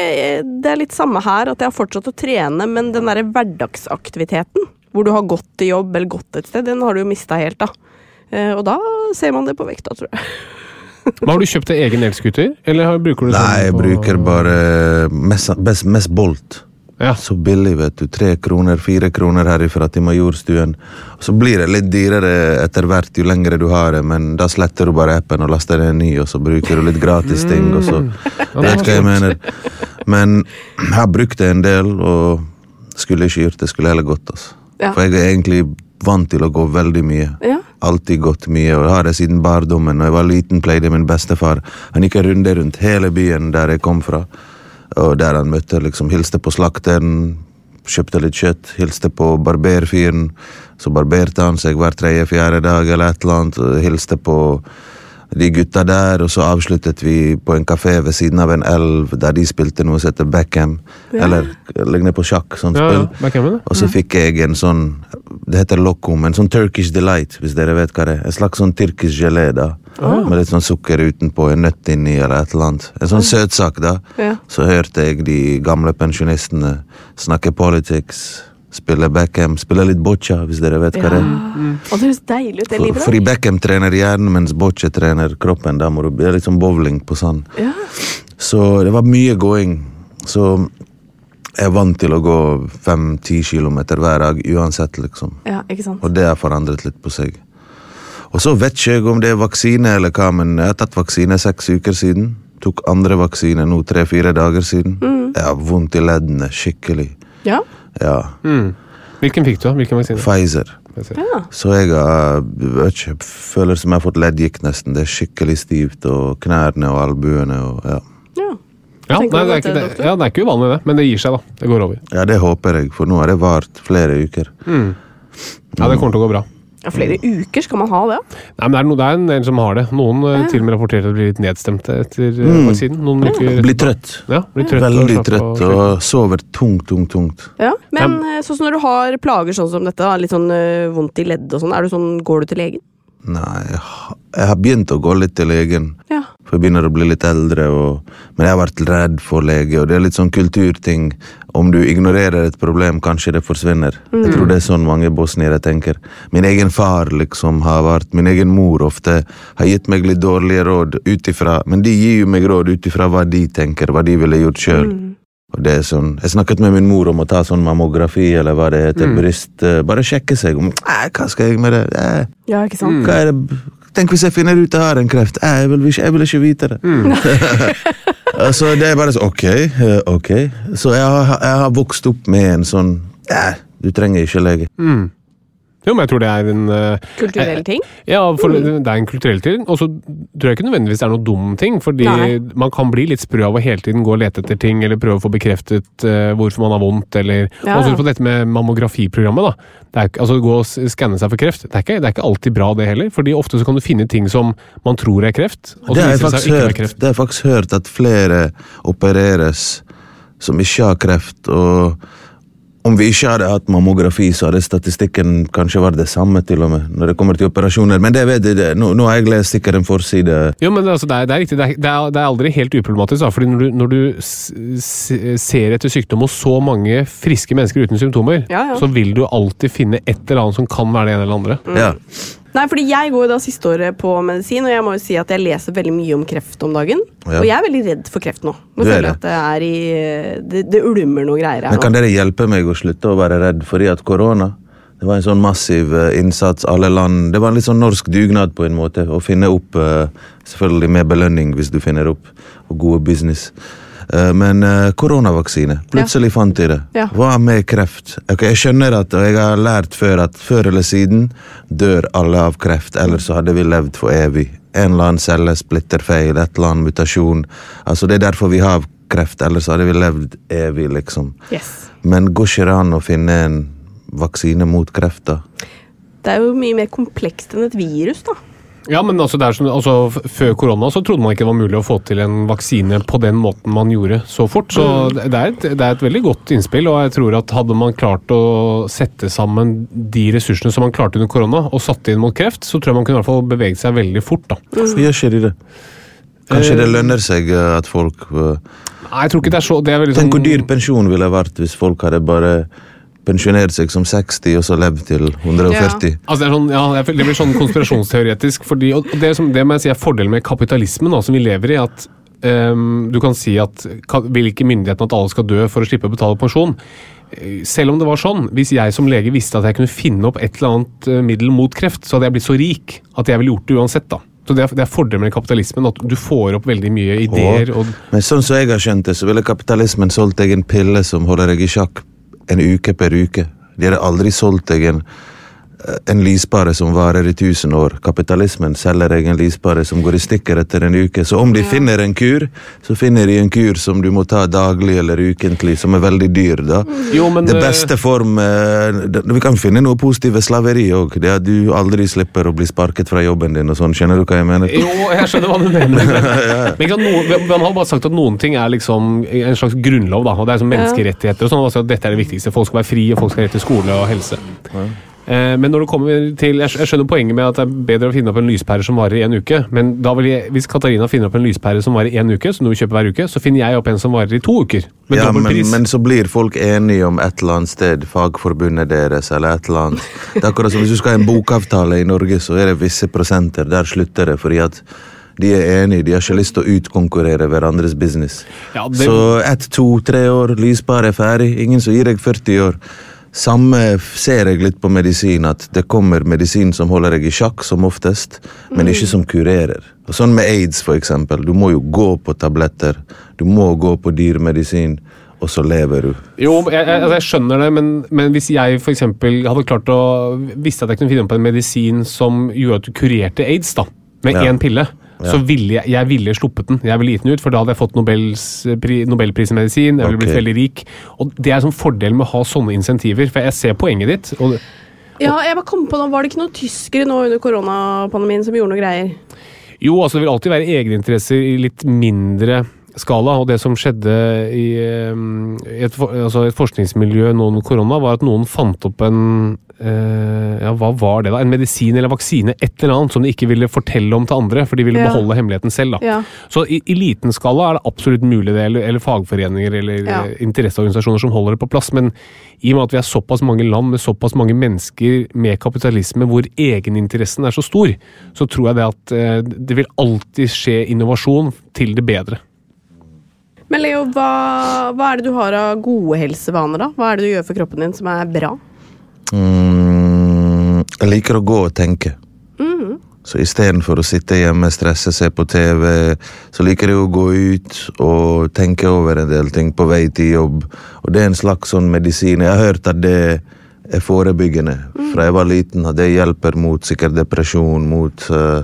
Speaker 4: det er litt samme her, at jeg har fortsatt å trene, men den derre hverdagsaktiviteten, hvor du har gått til jobb eller gått et sted, den har du jo mista helt, da. Eh, Og da ser man det på vekta, tror jeg.
Speaker 5: Men har du kjøpt deg egen elskuter? Eller bruker du sånn
Speaker 6: Nei, jeg bruker bare mest, mest, mest Bolt.
Speaker 5: Ja.
Speaker 6: Så billig, vet du. Tre kroner, fire kroner herifra til Majorstuen. Så blir det litt dyrere etter hvert jo lengre du har det, men da sletter du bare appen og laster en ny, og så bruker du litt gratis ting, og så Vet
Speaker 5: ikke
Speaker 6: hva jeg mener. Men jeg har brukt det en del, og skulle ikke gjort det, skulle heller gått. Altså.
Speaker 4: Ja.
Speaker 6: For jeg er egentlig vant til å gå veldig mye.
Speaker 4: Ja.
Speaker 6: Alltid gått mye, og har det siden barndommen. Når jeg var liten, pleide min bestefar. Han gikk en runde rundt hele byen der jeg kom fra. Og der han møtte, liksom, hilste på slakteren, kjøpte litt kjøtt, hilste på barberfyren. Så barberte han seg hver tredje-fjerde dag eller et eller annet, og hilste på de gutta der, og så avsluttet vi på en kafé ved siden av en elv der de spilte noe som heter Beckham. Eller ligner på sjakk, sånt
Speaker 5: Ja, ja.
Speaker 6: spill.
Speaker 5: Ja.
Speaker 6: Og så fikk jeg en sånn Det heter lokum, en sånn Turkish delight, hvis dere vet hva det er. En slags sånn tyrkisk gelé, da. Med litt sånn sukker utenpå, en nøtt inni, eller et eller annet. En sånn søtsak, da.
Speaker 4: Ja.
Speaker 6: Så hørte jeg de gamle pensjonistene snakke politics, spille Beckham, spille litt boccia, hvis dere vet hva det er.
Speaker 4: Og det høres deilig ut, det livet
Speaker 6: fordi Beckham trener hjernen, mens boccia trener kroppen. Da må du, det er litt sånn bowling på sand.
Speaker 4: Ja.
Speaker 6: Så det var mye gåing. Så jeg er vant til å gå fem-ti kilometer hver dag uansett, liksom.
Speaker 4: Ja, ikke sant.
Speaker 6: Og det har forandret litt på seg. Og så vet ikke jeg om det er vaksine eller hva, men jeg har tatt vaksine seks uker siden. Tok andre vaksine nå tre-fire dager siden. Jeg har vondt i leddene, skikkelig.
Speaker 4: Ja.
Speaker 6: Ja.
Speaker 5: Mm. Hvilken fikk du? Hvilken vaksine?
Speaker 6: Pfizer.
Speaker 4: ja.
Speaker 6: Så jeg har, vet ikke, føler som jeg har fått leddgikt nesten. Det er skikkelig stivt, og knærne og albuene og ja.
Speaker 4: Ja.
Speaker 5: Nei, det, er ikke,
Speaker 4: det
Speaker 5: det, ja, det er ikke uvanlig, det. Men det gir seg, da. Det går over.
Speaker 6: Ja, det håper jeg, for nå har det vart flere uker.
Speaker 5: Mm. Ja, det kommer til å gå bra.
Speaker 4: ja. Flere uker skal man ha det?
Speaker 5: Nei, men det er, no, det er en del som har det. Noen ja. til og med rapporterer at de blir litt nedstemte etter eh,
Speaker 6: Mm.
Speaker 5: vaksinen. Noen ja.
Speaker 6: Blir trøtt.
Speaker 5: Ja, blir trøtt
Speaker 6: Veldig trøtt
Speaker 5: og
Speaker 6: og sover tungt, tungt, tungt.
Speaker 4: Ja. Men eh, sånn som når du har plager sånn som dette, litt sånn eh, vondt i ledd og sånn, er du sånn, går du til legen?
Speaker 6: Nei, jeg har begynt å gå litt til legen.
Speaker 4: Ja.
Speaker 6: For jeg begynner å bli litt eldre, og, men jeg har vært redd for lege. Og det er litt sånn kulturting. Om du ignorerer et problem, kanskje det forsvinner. Jeg tror det er sånn mange bosniere tenker. Min egen far liksom har vært Min egen mor ofte har gitt meg litt dårlige råd ut ifra Men de gir jo meg råd ut ifra hva de tenker, hva de ville gjort sjøl. Og det er sånn, Jeg snakket med min mor om å ta sånn mammografi, eller hva det heter. Bryst eh, Bare sjekke seg. om, hva skal jeg med det? Eh,
Speaker 4: Ja, ikke sant?
Speaker 6: hva er det? Tenk hvis jeg finner ut jeg har en kreft. Jeg vil ikke, jeg vil ikke vite det. så det er bare sånn Ok, eh, ok. Så jeg har, jeg har vokst opp med en sånn eh, Du trenger ikke lege.
Speaker 5: Mm. Jo, men jeg tror det er en eh,
Speaker 4: Kulturell ting.
Speaker 5: Ja, for det er en kulturell ting. Og så tror jeg ikke nødvendigvis det er noen dum ting. Fordi
Speaker 4: Nei.
Speaker 5: man kan bli litt sprø av å hele tiden gå og lete etter ting, eller prøve å få bekreftet uh, hvorfor man har vondt, eller
Speaker 4: Ja,
Speaker 5: Og så på dette med mammografiprogrammet, da. Det er, altså Gå og skanne seg for kreft. Det er, ikke, det er ikke alltid bra, det heller. fordi ofte så kan du finne ting som man tror er kreft, og så viser det seg ikke
Speaker 6: hørt, er
Speaker 5: kreft.
Speaker 6: det har jeg faktisk hørt at flere opereres som ikke har kreft. og om vi ikke hadde hatt mammografi, så hadde statistikken kanskje vært det samme, til og med, når det kommer til operasjoner. Men det vet jeg, det, nå, nå har jeg lest sikkert en forside
Speaker 5: Jo, men altså, det, er, det er riktig. Det er, det, er, aldri helt uproblematisk. Da, fordi når du, når du ser etter sykdom hos så mange friske mennesker uten symptomer,
Speaker 4: Ja, ja.
Speaker 5: så vil du alltid finne et eller annet som kan være det ene eller andre.
Speaker 6: Ja.
Speaker 4: Nei, fordi jeg går jo da siste året på medisin, og jeg må jo si at jeg leser veldig mye om kreft om dagen.
Speaker 6: Ja.
Speaker 4: Og jeg er veldig redd for kreft nå. Nå
Speaker 6: er
Speaker 4: føler jeg
Speaker 6: det.
Speaker 4: at det er i Det, det ulmer noen greier her
Speaker 6: Men kan
Speaker 4: nå.
Speaker 6: dere hjelpe meg å slutte å være redd? Fordi at korona det var en sånn massiv eh, innsats. Alle land Det var en litt sånn norsk dugnad på en måte. Å finne opp eh, Selvfølgelig med belønning hvis du finner opp, og gode business. Eh, Men eh, koronavaksine, plutselig fant de det.
Speaker 4: Ja.
Speaker 6: Hva med kreft? Ok, jeg skjønner at, og jeg har lært før at før eller siden dør alle av kreft, ellers så hadde vi levd for evig. En eller annen celle splitter feil, et eller annet mutasjon. Altså Det er derfor vi har kreft, ellers hadde vi levd evig, liksom.
Speaker 4: Yes.
Speaker 6: Men går ikke det an å finne en vaksine mot kreft, da?
Speaker 4: Det er jo mye mer komplekst enn et virus, da.
Speaker 5: Ja, men altså, som, altså, Før korona så trodde man ikke det var mulig å få til en vaksine på den måten man gjorde så fort. Så det det er, et, det er et veldig godt innspill, og jeg tror at hadde man klart å sette sammen de ressursene som man klarte under korona, og satt inn mot kreft, så tror jeg man kunne i hvert fall beveget seg veldig fort. da.
Speaker 6: Hvorfor gjør ikke de det? Kanskje det lønner seg eh, at folk eh,
Speaker 5: Nei, jeg tror ikke det er så det er veldig
Speaker 6: Tenk hvor
Speaker 5: sånn-
Speaker 6: dyr pensjon ville vært hvis folk hadde bare pensjonert seg som 60 og så levd til 140.
Speaker 5: Altså det, sånn, ja, det blir sånn konspirasjonsteoretisk. fordi, og det, som, det må jeg si er fordelen med kapitalismen da, som vi lever i. at um, Du kan si at vil ikke myndighetene at alle skal dø for å slippe å betale pensjon? Selv om det var sånn, hvis jeg som lege visste at jeg kunne finne opp et eller annet eh, middel mot kreft, så hadde jeg blitt så rik at jeg ville gjort det uansett. da. Så Det er, det er fordelen med kapitalismen, at du får opp veldig mye ideer. og
Speaker 6: Men sånn som jeg har skjønt det, så ville kapitalismen solgt deg en pille som holder deg i sjakk en uke per uke. De hadde aldri solgt deg en, en lyspare som varer i tusen år. Kapitalismen selger deg en lyspare som går i stykker etter en uke. Så om de finner en kur, så finner de en kur som du må ta daglig eller ukentlig, som er veldig dyr. da.
Speaker 5: Jo, men,
Speaker 6: det
Speaker 5: eh,
Speaker 6: beste form eh, Vi kan finne noe positivt ved slaveri òg. Det at du aldri slipper å bli sparket fra jobben din og sånn. Skjønner du hva jeg mener?
Speaker 5: Jo, jeg skjønner hva du mener. Men, men ikke sant, noen, man har bare sagt at noen ting er liksom en slags grunnlov. Da, og Det er som menneskerettigheter. og sånn, altså Dette er det viktigste. Folk skal være fri, og folk skal ha rett til skole og helse. Eh, Men når det kommer til, jeg skjønner poenget med at det er bedre å finne opp en lyspære som varer i en uke. Men da vil jeg, hvis Katarina finner opp en lyspære som varer i en uke, som du kjøper hver uke, så finner jeg opp en som varer i to uker. Med
Speaker 6: Ja, men,
Speaker 5: pris.
Speaker 6: men så blir folk enige om et eller annet sted, fagforbundet deres eller et eller annet. Det er akkurat som Hvis du skal ha en bokavtale i Norge, så er det visse prosenter. Der slutter det, fordi at de er enige. De har ikke lyst til å utkonkurrere hverandres business.
Speaker 5: Ja, det-
Speaker 6: Så ett, to, tre år, lyspære er ferdig. Ingen som gir deg 40 år. Samme ser jeg litt på medisin, at det kommer medisin som holder deg i sjakk, som oftest, men ikke som kurerer. Og Sånn med aids, for eksempel. Du må jo gå på tabletter. Du må gå på dyr medisin, og så lever du.
Speaker 5: Jo, jeg, jeg, altså jeg skjønner det, men, men hvis jeg eksempel hadde klart å Visste at jeg kunne finne på en medisin som gjorde at du kurerte aids, da, med
Speaker 6: Ja.
Speaker 5: én pille, så ville jeg, jeg ville sluppet den. Jeg ville gitt den ut, for da hadde jeg fått Nobels, pri, Nobelpris i medisin. Jeg ville blitt veldig rik. Og det er sånn fordel med å ha sånne insentiver, for jeg ser poenget ditt. Og,
Speaker 4: Ja, jeg bare kom på nå, Var det ikke noen tyskere nå under koronapandemien som gjorde noe greier?
Speaker 5: jo, altså det vil alltid være egeninteresser i litt mindre skala, og det som skjedde i, eh, et, altså et forskningsmiljø nå under korona, var at noen fant opp en eh, ja, hva var det da? En medisin eller vaksine, et eller annet, som de ikke ville fortelle om til andre, for de ville
Speaker 4: Ja.
Speaker 5: beholde hemmeligheten selv. da.
Speaker 4: Ja.
Speaker 5: Så i, i liten skala er det absolutt mulig det, eller, eller fagforeninger eller
Speaker 4: Ja.
Speaker 5: eh, interesseorganisasjoner som holder det på plass, men i og med at vi er såpass mange land med såpass mange mennesker med kapitalisme hvor egeninteressen er så stor, så tror jeg det at uh, det vil alltid skje innovasjon til det bedre.
Speaker 4: Men Leo, hva, hva er det du har av gode helsevaner, da? Hva er det du gjør for kroppen din som er bra?
Speaker 6: Mm, jeg liker å gå og tenke. Så istedenfor å sitte hjemme, stresse, se på TV, så liker jeg å gå ut og tenke over en del ting på vei til jobb. Og det er en slags sånn medisin. Jeg har hørt at det er forebyggende. Fra jeg var liten, at det hjelper mot sikkert depresjon, mot uh,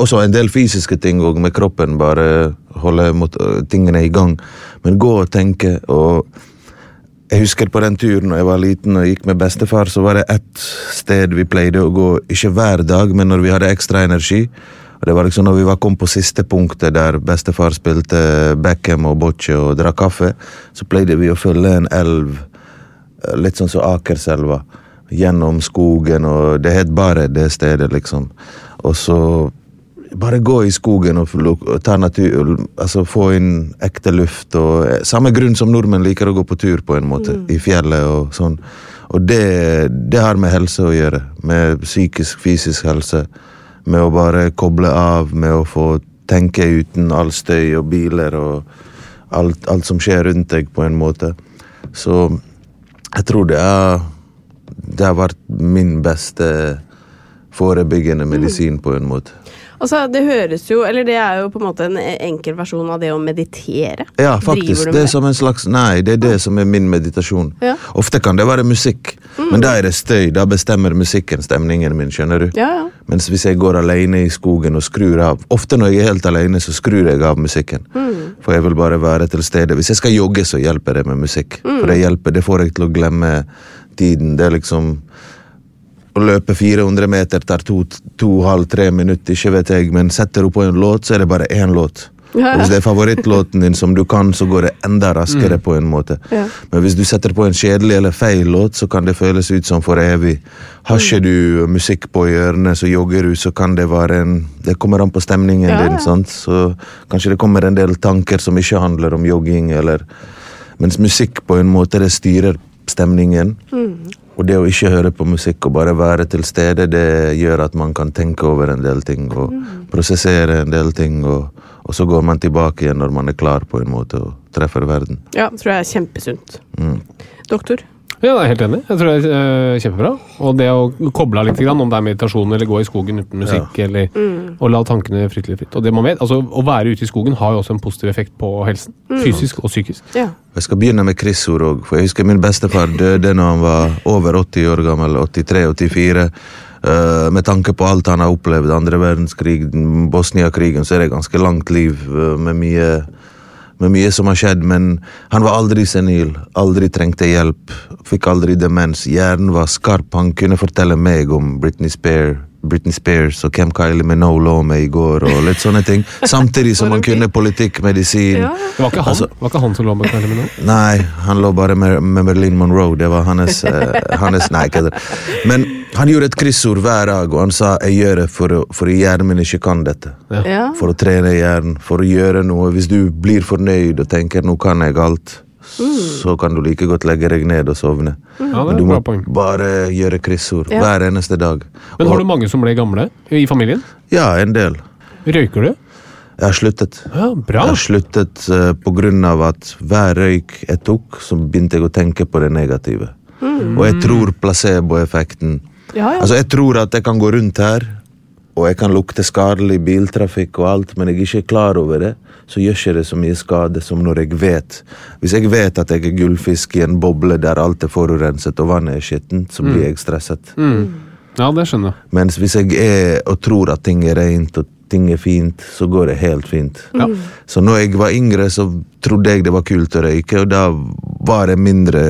Speaker 6: Også en del fysiske ting òg, med kroppen, bare holde mot, uh, tingene i gang. Men gå og tenke og jeg husker på den turen da jeg var liten og gikk med bestefar, så var det ett sted vi pleide å gå, ikke hver dag, men når vi hadde ekstra energi. Og det var liksom når vi var kom på siste punktet der bestefar spilte Beckham og bocce og drakk kaffe, så pleide vi å følge en elv, eh, litt sånn som Akerselva, gjennom skogen, og det het bare det stedet, liksom. Og så bare gå i skogen og ta natur, altså få inn ekte luft. Og, eh, samme grunn som nordmenn liker å gå på tur, på en måte. I fjellet og sånn. Og det, det har med helse å gjøre. Med psykisk, fysisk helse. Med å bare koble av, med å få tenke uten all støy og biler og alt, alt som skjer rundt deg, på en måte. Så jeg tror det er Det har vært min beste forebyggende medisin, på en måte.
Speaker 4: Altså, det høres jo Eller det er jo på en måte en enkel versjon av det å meditere.
Speaker 6: Ja, faktisk. Det er som en slags Nei, det er det som er min meditasjon.
Speaker 4: Ja.
Speaker 6: Ofte kan det være musikk, men da er det støy. Da bestemmer musikken stemningen min, skjønner du.
Speaker 4: Ja, ja.
Speaker 6: Mens hvis jeg går alene i skogen og skrur av Ofte når jeg er helt alene, så skrur jeg av musikken. For jeg vil bare være til stede. Hvis jeg skal jogge, så hjelper det med musikk. For det hjelper, det får jeg til å glemme tiden. Det er liksom å løpe 400 meter tar to, to halv, tre minutter, ikke vet jeg, men setter du på en låt, så er det bare én låt.
Speaker 4: Ja,
Speaker 6: Hvis det er favorittlåten din som du kan, så går det enda raskere på en måte.
Speaker 4: Ja.
Speaker 6: Men hvis du setter på en kjedelig eller feil låt, så kan det føles ut som for evig. Har ikke du musikk på i ørene, så jogger du, så kan det være en Det kommer an på stemningen
Speaker 4: Ja,
Speaker 6: din, sant? så kanskje det kommer en del tanker som ikke handler om jogging, eller Mens musikk på en måte, det styrer stemningen. Og det å ikke høre på musikk og bare være til stede, det gjør at man kan tenke over en del ting og prosessere en del ting, og, og så går man tilbake igjen når man er klar på en måte og treffer verden.
Speaker 4: Ja, tror jeg er kjempesunt. Doktor?
Speaker 5: Ja, jeg er helt enig. Jeg tror det er eh, kjempebra. Og det å koble av litt, om det er meditasjon eller gå i skogen uten musikk, eller å la tankene flyte litt fritt. Og det man vet, altså Å være ute i skogen har jo også en positiv effekt på helsen. Fysisk og psykisk.
Speaker 4: Ja.
Speaker 6: Jeg skal begynne med kryssord òg, for jeg husker min bestefar døde når han var over 80 år gammel. 83-84. Uh, med tanke på alt han har opplevd, andre verdenskrig, Bosnia-krigen, så er det ganske langt liv uh, med mye med mye som har skjedd, men han var aldri senil, aldri trengte hjelp, fikk aldri demens. Hjernen var skarp, han kunne fortelle meg om Britney Spears, Britney Spears og hvem Kylie Minogue lå med i går, og litt sånne ting. Samtidig som han kunne politikk, medisin.
Speaker 4: Ja,
Speaker 5: Det var ikke han,
Speaker 6: Altså-
Speaker 5: det var ikke han som lå med Kylie Minogue.
Speaker 6: Nei, han lå bare med, med Marilyn Monroe. Det var hans, eh, hans Nei, kødder. Men han gjorde et kryssord hver dag, og han sa 'jeg gjør det for, å- for hjernen min ikke kan dette'.
Speaker 4: Ja.
Speaker 6: For å trene hjernen, for å gjøre noe. Hvis du blir fornøyd og tenker 'nå kan jeg alt', så kan du like godt legge deg ned og sovne.
Speaker 5: Ja,
Speaker 6: Men du må bare gjøre kryssord
Speaker 4: Ja.
Speaker 6: hver eneste dag.
Speaker 5: Men har
Speaker 6: Og-
Speaker 5: du mange som ble gamle i familien?
Speaker 6: Ja, en del.
Speaker 5: Røyker du?
Speaker 6: Jeg har sluttet.
Speaker 5: Ja, bra.
Speaker 6: Jeg har sluttet eh, på grunn av at hver røyk jeg tok, så begynte jeg å tenke på det negative. Og jeg tror placeboeffekten
Speaker 4: Ja, ja.
Speaker 6: Altså, jeg tror at jeg kan gå rundt her, og jeg kan lukte skadelig biltrafikk og alt, men jeg er ikke klar over det, så gjør ikke det så mye skade som når jeg vet. Hvis jeg vet at jeg er gullfisk i en boble der alt er forurenset og vannet er skittent, så blir jeg stresset.
Speaker 5: Ja, det skjønner jeg.
Speaker 6: Mens hvis jeg er og tror at ting er rent og ting er fint, så går det helt fint.
Speaker 5: Ja.
Speaker 6: Så når jeg var yngre, så trodde jeg det var kult å røyke, og da var det mindre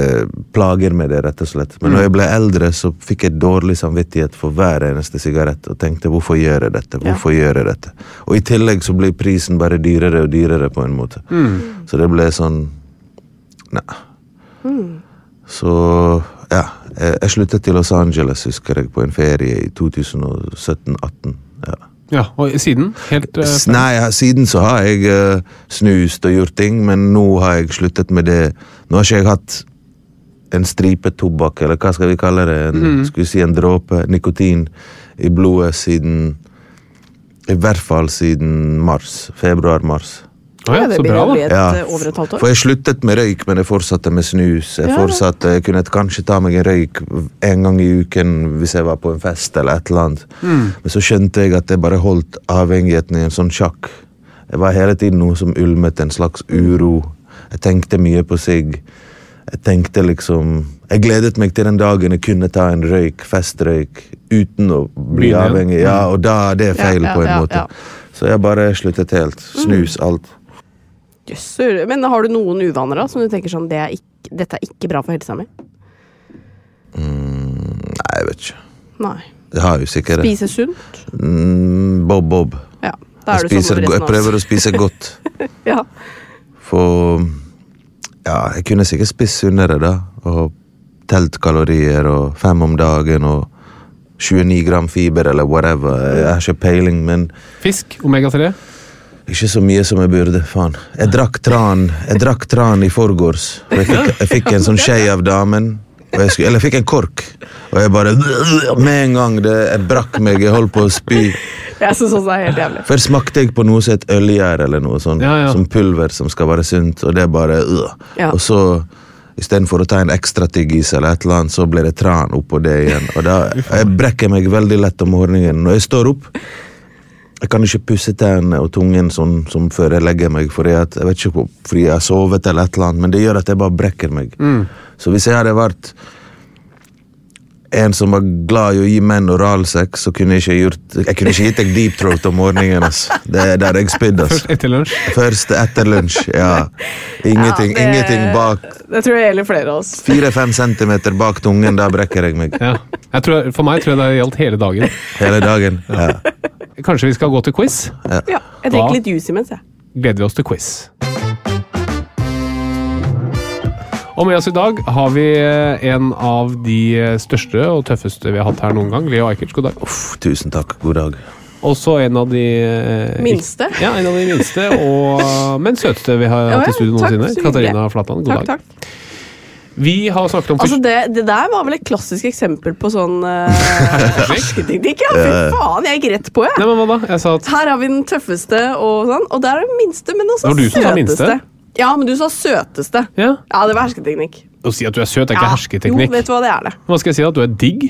Speaker 6: plager med det, rett og slett. Men når jeg ble eldre, så fikk jeg dårlig samvittighet for hver eneste sigarett, og tenkte hvorfor gjør jeg dette, hvorfor gjør jeg dette? Og i tillegg så blir prisen bare dyrere og dyrere på en måte. Så det ble sånn, nei. Så ja, jeg, sluttet i Los Angeles, husker jeg, på en ferie i 2017-18. Ja.
Speaker 5: Ja, Og siden? Helt
Speaker 6: uh, Nei, siden så har jeg uh, snust og gjort ting, men nå har jeg sluttet med det. Nå har ikke jeg hatt en stripe tobakk, eller hva skal vi kalle det, en, skal vi si en dråpe nikotin i blodet siden I hvert fall siden mars. Februar-mars.
Speaker 5: Å ja,
Speaker 4: det
Speaker 5: så bra, da.
Speaker 6: Ja,
Speaker 4: eh, over et halvt år.
Speaker 6: For jeg sluttet med røyk, men jeg fortsatte med snus. Jeg
Speaker 4: Ja.
Speaker 6: fortsatte, jeg kunne kanskje ta meg en røyk en gang i uken hvis jeg var på en fest eller et eller annet. Men så skjønte jeg at jeg bare holdt avhengigheten i en sånn sjakk. Jeg var hele tiden noe som ulmet, en slags uro. Jeg tenkte mye på sigg. Jeg tenkte liksom Jeg gledet meg til den dagen jeg kunne ta en røyk, festrøyk, uten å bli avhengig. Ja, og da er det feil,
Speaker 4: Ja, ja,
Speaker 6: på en
Speaker 4: ja,
Speaker 6: måte.
Speaker 4: ja.
Speaker 6: Så jeg bare sluttet helt. Snus, alt.
Speaker 4: Jøsser. Men har du noen uvaner da, som du tenker sånn det er ikke, Dette er ikke bra for helsa mi?
Speaker 6: Nei, jeg vet ikke.
Speaker 4: Nei.
Speaker 6: Det har jo sikkert.
Speaker 4: Spise sunt?
Speaker 6: Mm, bob, bob.
Speaker 4: Ja. Da er
Speaker 6: Jeg,
Speaker 4: du
Speaker 6: spiser, jeg prøver å spise godt.
Speaker 4: Ja.
Speaker 6: For Ja, jeg kunne sikkert spist sunnere, da. Og telt kalorier og fem om dagen og 29 gram fiber eller whatever. Jeg har ikke peiling, men
Speaker 5: Fisk, omega-3.
Speaker 6: Ikke så mye som jeg burde. Faen. Jeg drakk tran Jeg drakk tran i forgårs. Og Jeg fikk, jeg fikk en sånn skje av damen. Og jeg skulle, eller jeg fikk en kork, og jeg bare Med en gang det, jeg brakk meg, jeg holdt på å spy.
Speaker 4: Jeg synes også det er helt jævlig.
Speaker 6: Før smakte jeg på noe som het ølgjær, eller noe sånt,
Speaker 5: Ja, ja.
Speaker 6: som pulver som skal være sunt, og det bare øh.
Speaker 4: Ja.
Speaker 6: Og så, istedenfor å ta en ekstra tyggis eller et eller annet, så blir det tran oppå det igjen. Og da jeg brekker meg veldig lett om morgenen. Når jeg står opp jeg kan ikke pusse tennene og tungen sånn som før jeg legger meg, fordi at, jeg vet ikke fordi jeg har sovet eller et eller annet, men det gjør at jeg bare brekker meg. Så hvis jeg hadde vært en som var glad i å gi menn oralsex, så kunne jeg ikke gjort Jeg kunne ikke gitt deg deep throat om morgenen. ass. Det er der jeg spydd. ass.
Speaker 5: Først etter lunsj.
Speaker 6: Først etter lunsj, ja. Ingenting,
Speaker 4: Ja, det-
Speaker 6: ingenting bak.
Speaker 4: Det tror jeg gjelder flere av oss.
Speaker 6: Fire-fem centimeter bak tungen, da brekker jeg meg.
Speaker 5: Ja. Jeg tror, for meg tror jeg det gjaldt hele dagen.
Speaker 6: Hele dagen. Ja.
Speaker 5: Kanskje vi skal gå til quiz?
Speaker 4: Ja, jeg drikker litt juice imens, jeg.
Speaker 5: Gleder vi oss til quiz. Og med oss i dag har vi eh, en av de eh, største og tøffeste vi har hatt her noen gang. Leo Ajkic, god dag.
Speaker 6: Uff, tusen takk. God dag.
Speaker 5: Også en av de eh,
Speaker 4: Minste.
Speaker 5: Ja, en av de minste, og, men søteste vi har hatt i studio noensinne. Katarina Flatland, god
Speaker 4: Takk,
Speaker 5: dag.
Speaker 4: takk.
Speaker 5: Vi har snakket om
Speaker 4: Altså, det, det der var vel et klassisk eksempel på sånn uh, hersketeknikk. Ja, fy faen, jeg gikk rett på, jeg.
Speaker 5: Nei, men hva da? Jeg sa at
Speaker 4: Her har vi den tøffeste, og sånn. Og der er den minste, men også
Speaker 5: Det var du
Speaker 4: søteste. Ja, men du sa søteste.
Speaker 5: Ja,
Speaker 4: Ja, det var hersketeknikk.
Speaker 5: å si at du er søt er ikke
Speaker 4: Ja,
Speaker 5: hersketeknikk.
Speaker 4: Jo, vet du hva det er, det.
Speaker 5: Hva skal jeg si? At du er digg?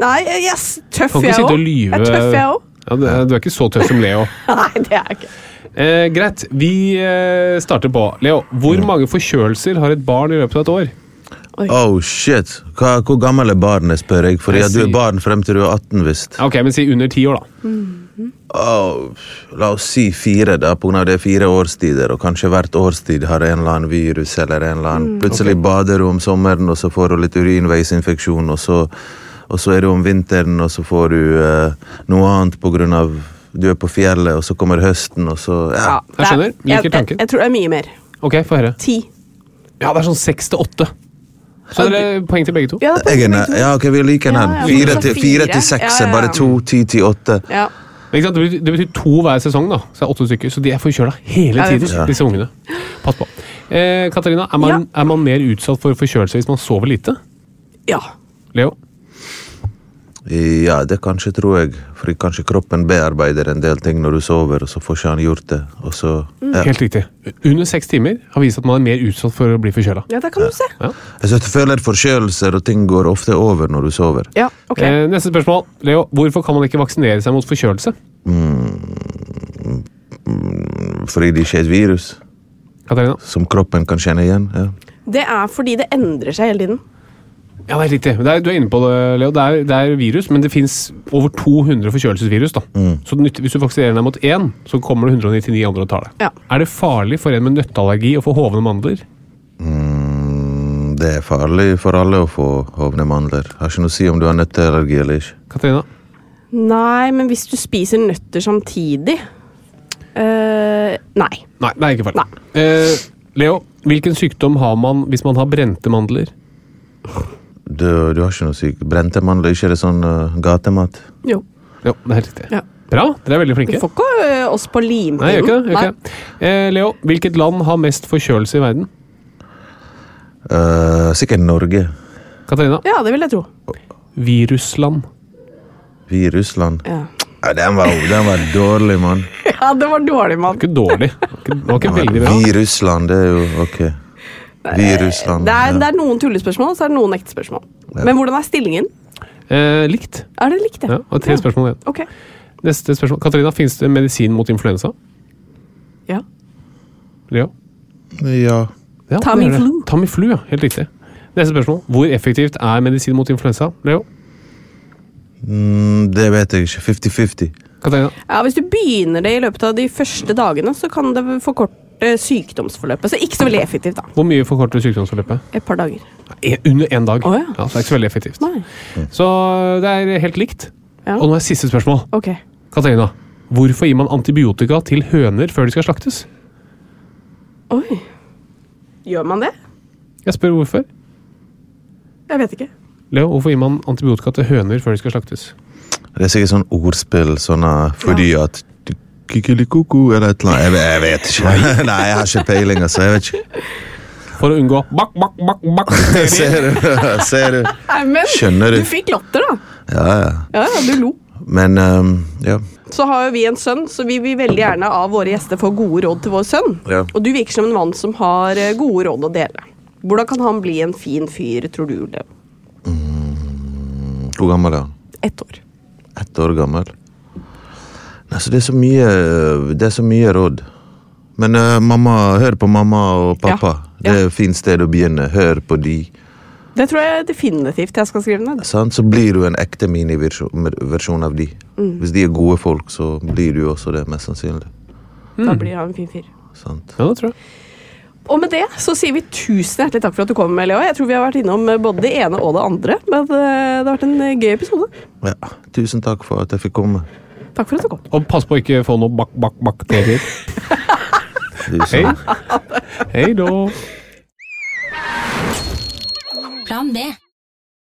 Speaker 4: Nei, yes, tøff
Speaker 5: Kan ikke
Speaker 4: jeg òg. Jeg er tøff, jeg òg.
Speaker 5: Ja, du er- er ikke så tøff som Leo.
Speaker 4: Nei, det er jeg ikke.
Speaker 5: Eh, greit, vi eh, starter på. Leo, hvor mange forkjølelser har et barn i løpet av et år?
Speaker 6: Oh shit. Hva, hvor gammel er barnet, spør jeg. For
Speaker 5: Jeg
Speaker 6: ja, du er barn frem til du er 18, visst.
Speaker 5: Ok, men si under ti år, da.
Speaker 6: Oh, la oss si fire, da, av det er fire årstider, og kanskje hvert årstid har en eller annen virus eller en eller annen Plutselig bader du om sommeren, og så får du litt urinveisinfeksjon, og så, og så er du om vinteren, og så får du eh, noe annet av du er på fjellet, og så kommer høsten, og så Ja.
Speaker 5: Jeg skjønner. Liker tanken.
Speaker 4: Jeg, jeg, jeg tror det er mye mer.
Speaker 5: Ok, få høre.
Speaker 4: Ti.
Speaker 5: Ja, det er sånn seks til åtte. Så det er poeng til begge to.
Speaker 4: Ja,
Speaker 6: Jeg er,
Speaker 4: to.
Speaker 6: ja, ok, vi er like
Speaker 4: enn ja,
Speaker 6: Fire til,
Speaker 4: fire.
Speaker 6: fire til seks er bare
Speaker 4: ja.
Speaker 6: to, ti til åtte.
Speaker 4: Ja.
Speaker 5: Men Ikke sant? Det, betyr, det betyr to hver sesong, da. Så det er åtte stykker. Så de er forkjøla hele tiden,
Speaker 6: Ja.
Speaker 5: disse ungene. Pass på. Eh, Katarina, er man, er man mer utsatt for forkjølelse hvis man sover lite?
Speaker 4: ja.
Speaker 5: Leo?
Speaker 6: Ja, det kanskje, tror jeg. Fordi kanskje kroppen bearbeider en del ting når du sover, og så får ikke han gjort det. Og så, ja.
Speaker 5: Helt riktig. Under seks timer har vist at man er mer utsatt for å bli forkjøla.
Speaker 4: ja, det kan du se.
Speaker 5: Ja.
Speaker 6: Jeg synes jeg føler forkjølelser og ting går ofte over når du sover.
Speaker 4: Ja, ok.
Speaker 5: Eh, neste spørsmål. Leo, hvorfor kan man ikke vaksinere seg mot forkjølelse?
Speaker 6: Fordi det ikke er et virus
Speaker 5: Katarina?
Speaker 6: som kroppen kan kjenne igjen. Ja.
Speaker 4: Det er fordi det endrer seg hele tiden.
Speaker 5: Ja, det er riktig. Det er, du er inne på det, Leo. Det er, det er virus, men det fins over 200 forkjølelsesvirus. da. Så hvis du vaksinerer deg mot én, så kommer det 199 andre og tar det.
Speaker 4: Ja.
Speaker 5: Er det farlig for en med nøtteallergi å få hovne mandler?
Speaker 6: Mm, det er farlig for alle å få hovne mandler. Har ikke noe å si om du har nøtteallergi eller ikke.
Speaker 5: Katarina?
Speaker 4: Nei, men hvis du spiser nøtter samtidig eh, Nei.
Speaker 5: Nei, det er ikke farlig. Uh, Leo, hvilken sykdom har man hvis man har brente mandler?
Speaker 6: Du, du har ikke noe syk. Brente mandler, ikke er det sånn uh, gatemat?
Speaker 4: Jo.
Speaker 5: Jo, det er helt riktig.
Speaker 4: Ja.
Speaker 5: Bra, dere er veldig
Speaker 4: Du
Speaker 5: flinke.
Speaker 4: får ikke eh, oss på limpinnen.
Speaker 5: Nei, gjør ikke det. Gjør ikke det. Eh, Leo, hvilket land har mest forkjølelse i verden?
Speaker 6: Uh, sikkert Norge.
Speaker 5: Katarina?
Speaker 4: Ja, det vil jeg tro.
Speaker 5: Virusland.
Speaker 6: Virusland.
Speaker 4: Ja,
Speaker 6: Ja, den, var, den var dårlig, mann.
Speaker 4: ja det var dårlig, mann.
Speaker 5: Ikke dårlig. Det var ikke- det var ikke veldig bra.
Speaker 6: Virusland, det er jo ok. Vi i Russland.
Speaker 4: Det er,
Speaker 6: ja.
Speaker 4: det er noen tullespørsmål, og så er det noen ekte spørsmål. Men hvordan er stillingen?
Speaker 5: Eh, likt.
Speaker 4: Er det likt,
Speaker 5: Ja, og tre spørsmål igjen.
Speaker 4: Okay.
Speaker 5: Neste spørsmål. Katarina, fins det medisin mot influensa?
Speaker 4: Ja.
Speaker 6: Ja.
Speaker 5: Ja, det er
Speaker 4: Tamiflu.
Speaker 5: Tamiflu, ja. Helt riktig. Neste spørsmål. Hvor effektivt er medisin mot influensa? Leo?
Speaker 6: Mm, det vet jeg ikke. 50-50.
Speaker 4: Ja, Hvis du begynner det i løpet av de første dagene, så kan det forkorte sykdomsforløpet. Så ikke så veldig effektivt, da.
Speaker 5: Hvor mye forkorter sykdomsforløpet?
Speaker 4: Et par dager.
Speaker 5: En- Under én dag.
Speaker 4: Å, ja.
Speaker 5: Ja, så det er ikke så veldig effektivt.
Speaker 4: Nei.
Speaker 5: Så det er helt likt.
Speaker 4: Ja.
Speaker 5: Og nå er siste spørsmål.
Speaker 4: Ok.
Speaker 5: Katarina, hvorfor gir man antibiotika til høner før de skal slaktes?
Speaker 4: Oi. Gjør man det?
Speaker 5: Jeg spør hvorfor.
Speaker 4: Jeg vet ikke.
Speaker 5: Leo, hvorfor gir man antibiotika til høner før de skal slaktes?
Speaker 6: Det er sikkert sånn ordspill sånn fordi fordi at Kikkelikoko eller et eller annet. Jeg, vet- jeg vet ikke. Nei, jeg har ikke peiling, altså. Jeg vet ikke.
Speaker 5: For å unngå bak, bak, bak, bak.
Speaker 6: Ser du? Ser du?
Speaker 4: Nei, men
Speaker 6: Skjønner du?
Speaker 4: du fikk latter, da.
Speaker 6: Ja, ja.
Speaker 4: Ja, ja, du lo.
Speaker 6: Men um, ja.
Speaker 4: Så har jo vi en sønn, så vi vil veldig gjerne av våre gjester få gode råd til vår sønn.
Speaker 6: Ja.
Speaker 4: Og du virker som en mann som har eh, gode råd å dele. Hvordan kan han bli en fin fyr, tror du, Leo?
Speaker 6: Hvor gammel er han?
Speaker 4: Ett år.
Speaker 6: Ett år gammel. Nei, så det er så mye Det er så mye råd. Men uh, mamma, hør på mamma og pappa.
Speaker 4: Ja.
Speaker 6: Det er et fint sted å begynne. Hør på de.
Speaker 4: Det tror jeg definitivt jeg skal skrive ned.
Speaker 6: Sånn, Så blir du en ekte miniversjon av de.
Speaker 4: Mm.
Speaker 6: Hvis de er gode folk, så blir du også det, mest sannsynlig.
Speaker 4: Da blir han en fin fyr.
Speaker 6: Sant?
Speaker 5: Ja, det tror jeg.
Speaker 4: Og med det så sier vi tusen hjertelig takk for at du kom, Leo. Jeg tror vi har vært innom både det ene og det andre. Men eh, det har vært en eh, gøy episode.
Speaker 6: Ja. Tusen takk for at jeg fikk komme.
Speaker 4: Takk for at du kom.
Speaker 5: Og pass på å ikke få noe bak, bak, bakterier.
Speaker 6: Du
Speaker 5: Hei. Hei da.
Speaker 7: Plan B.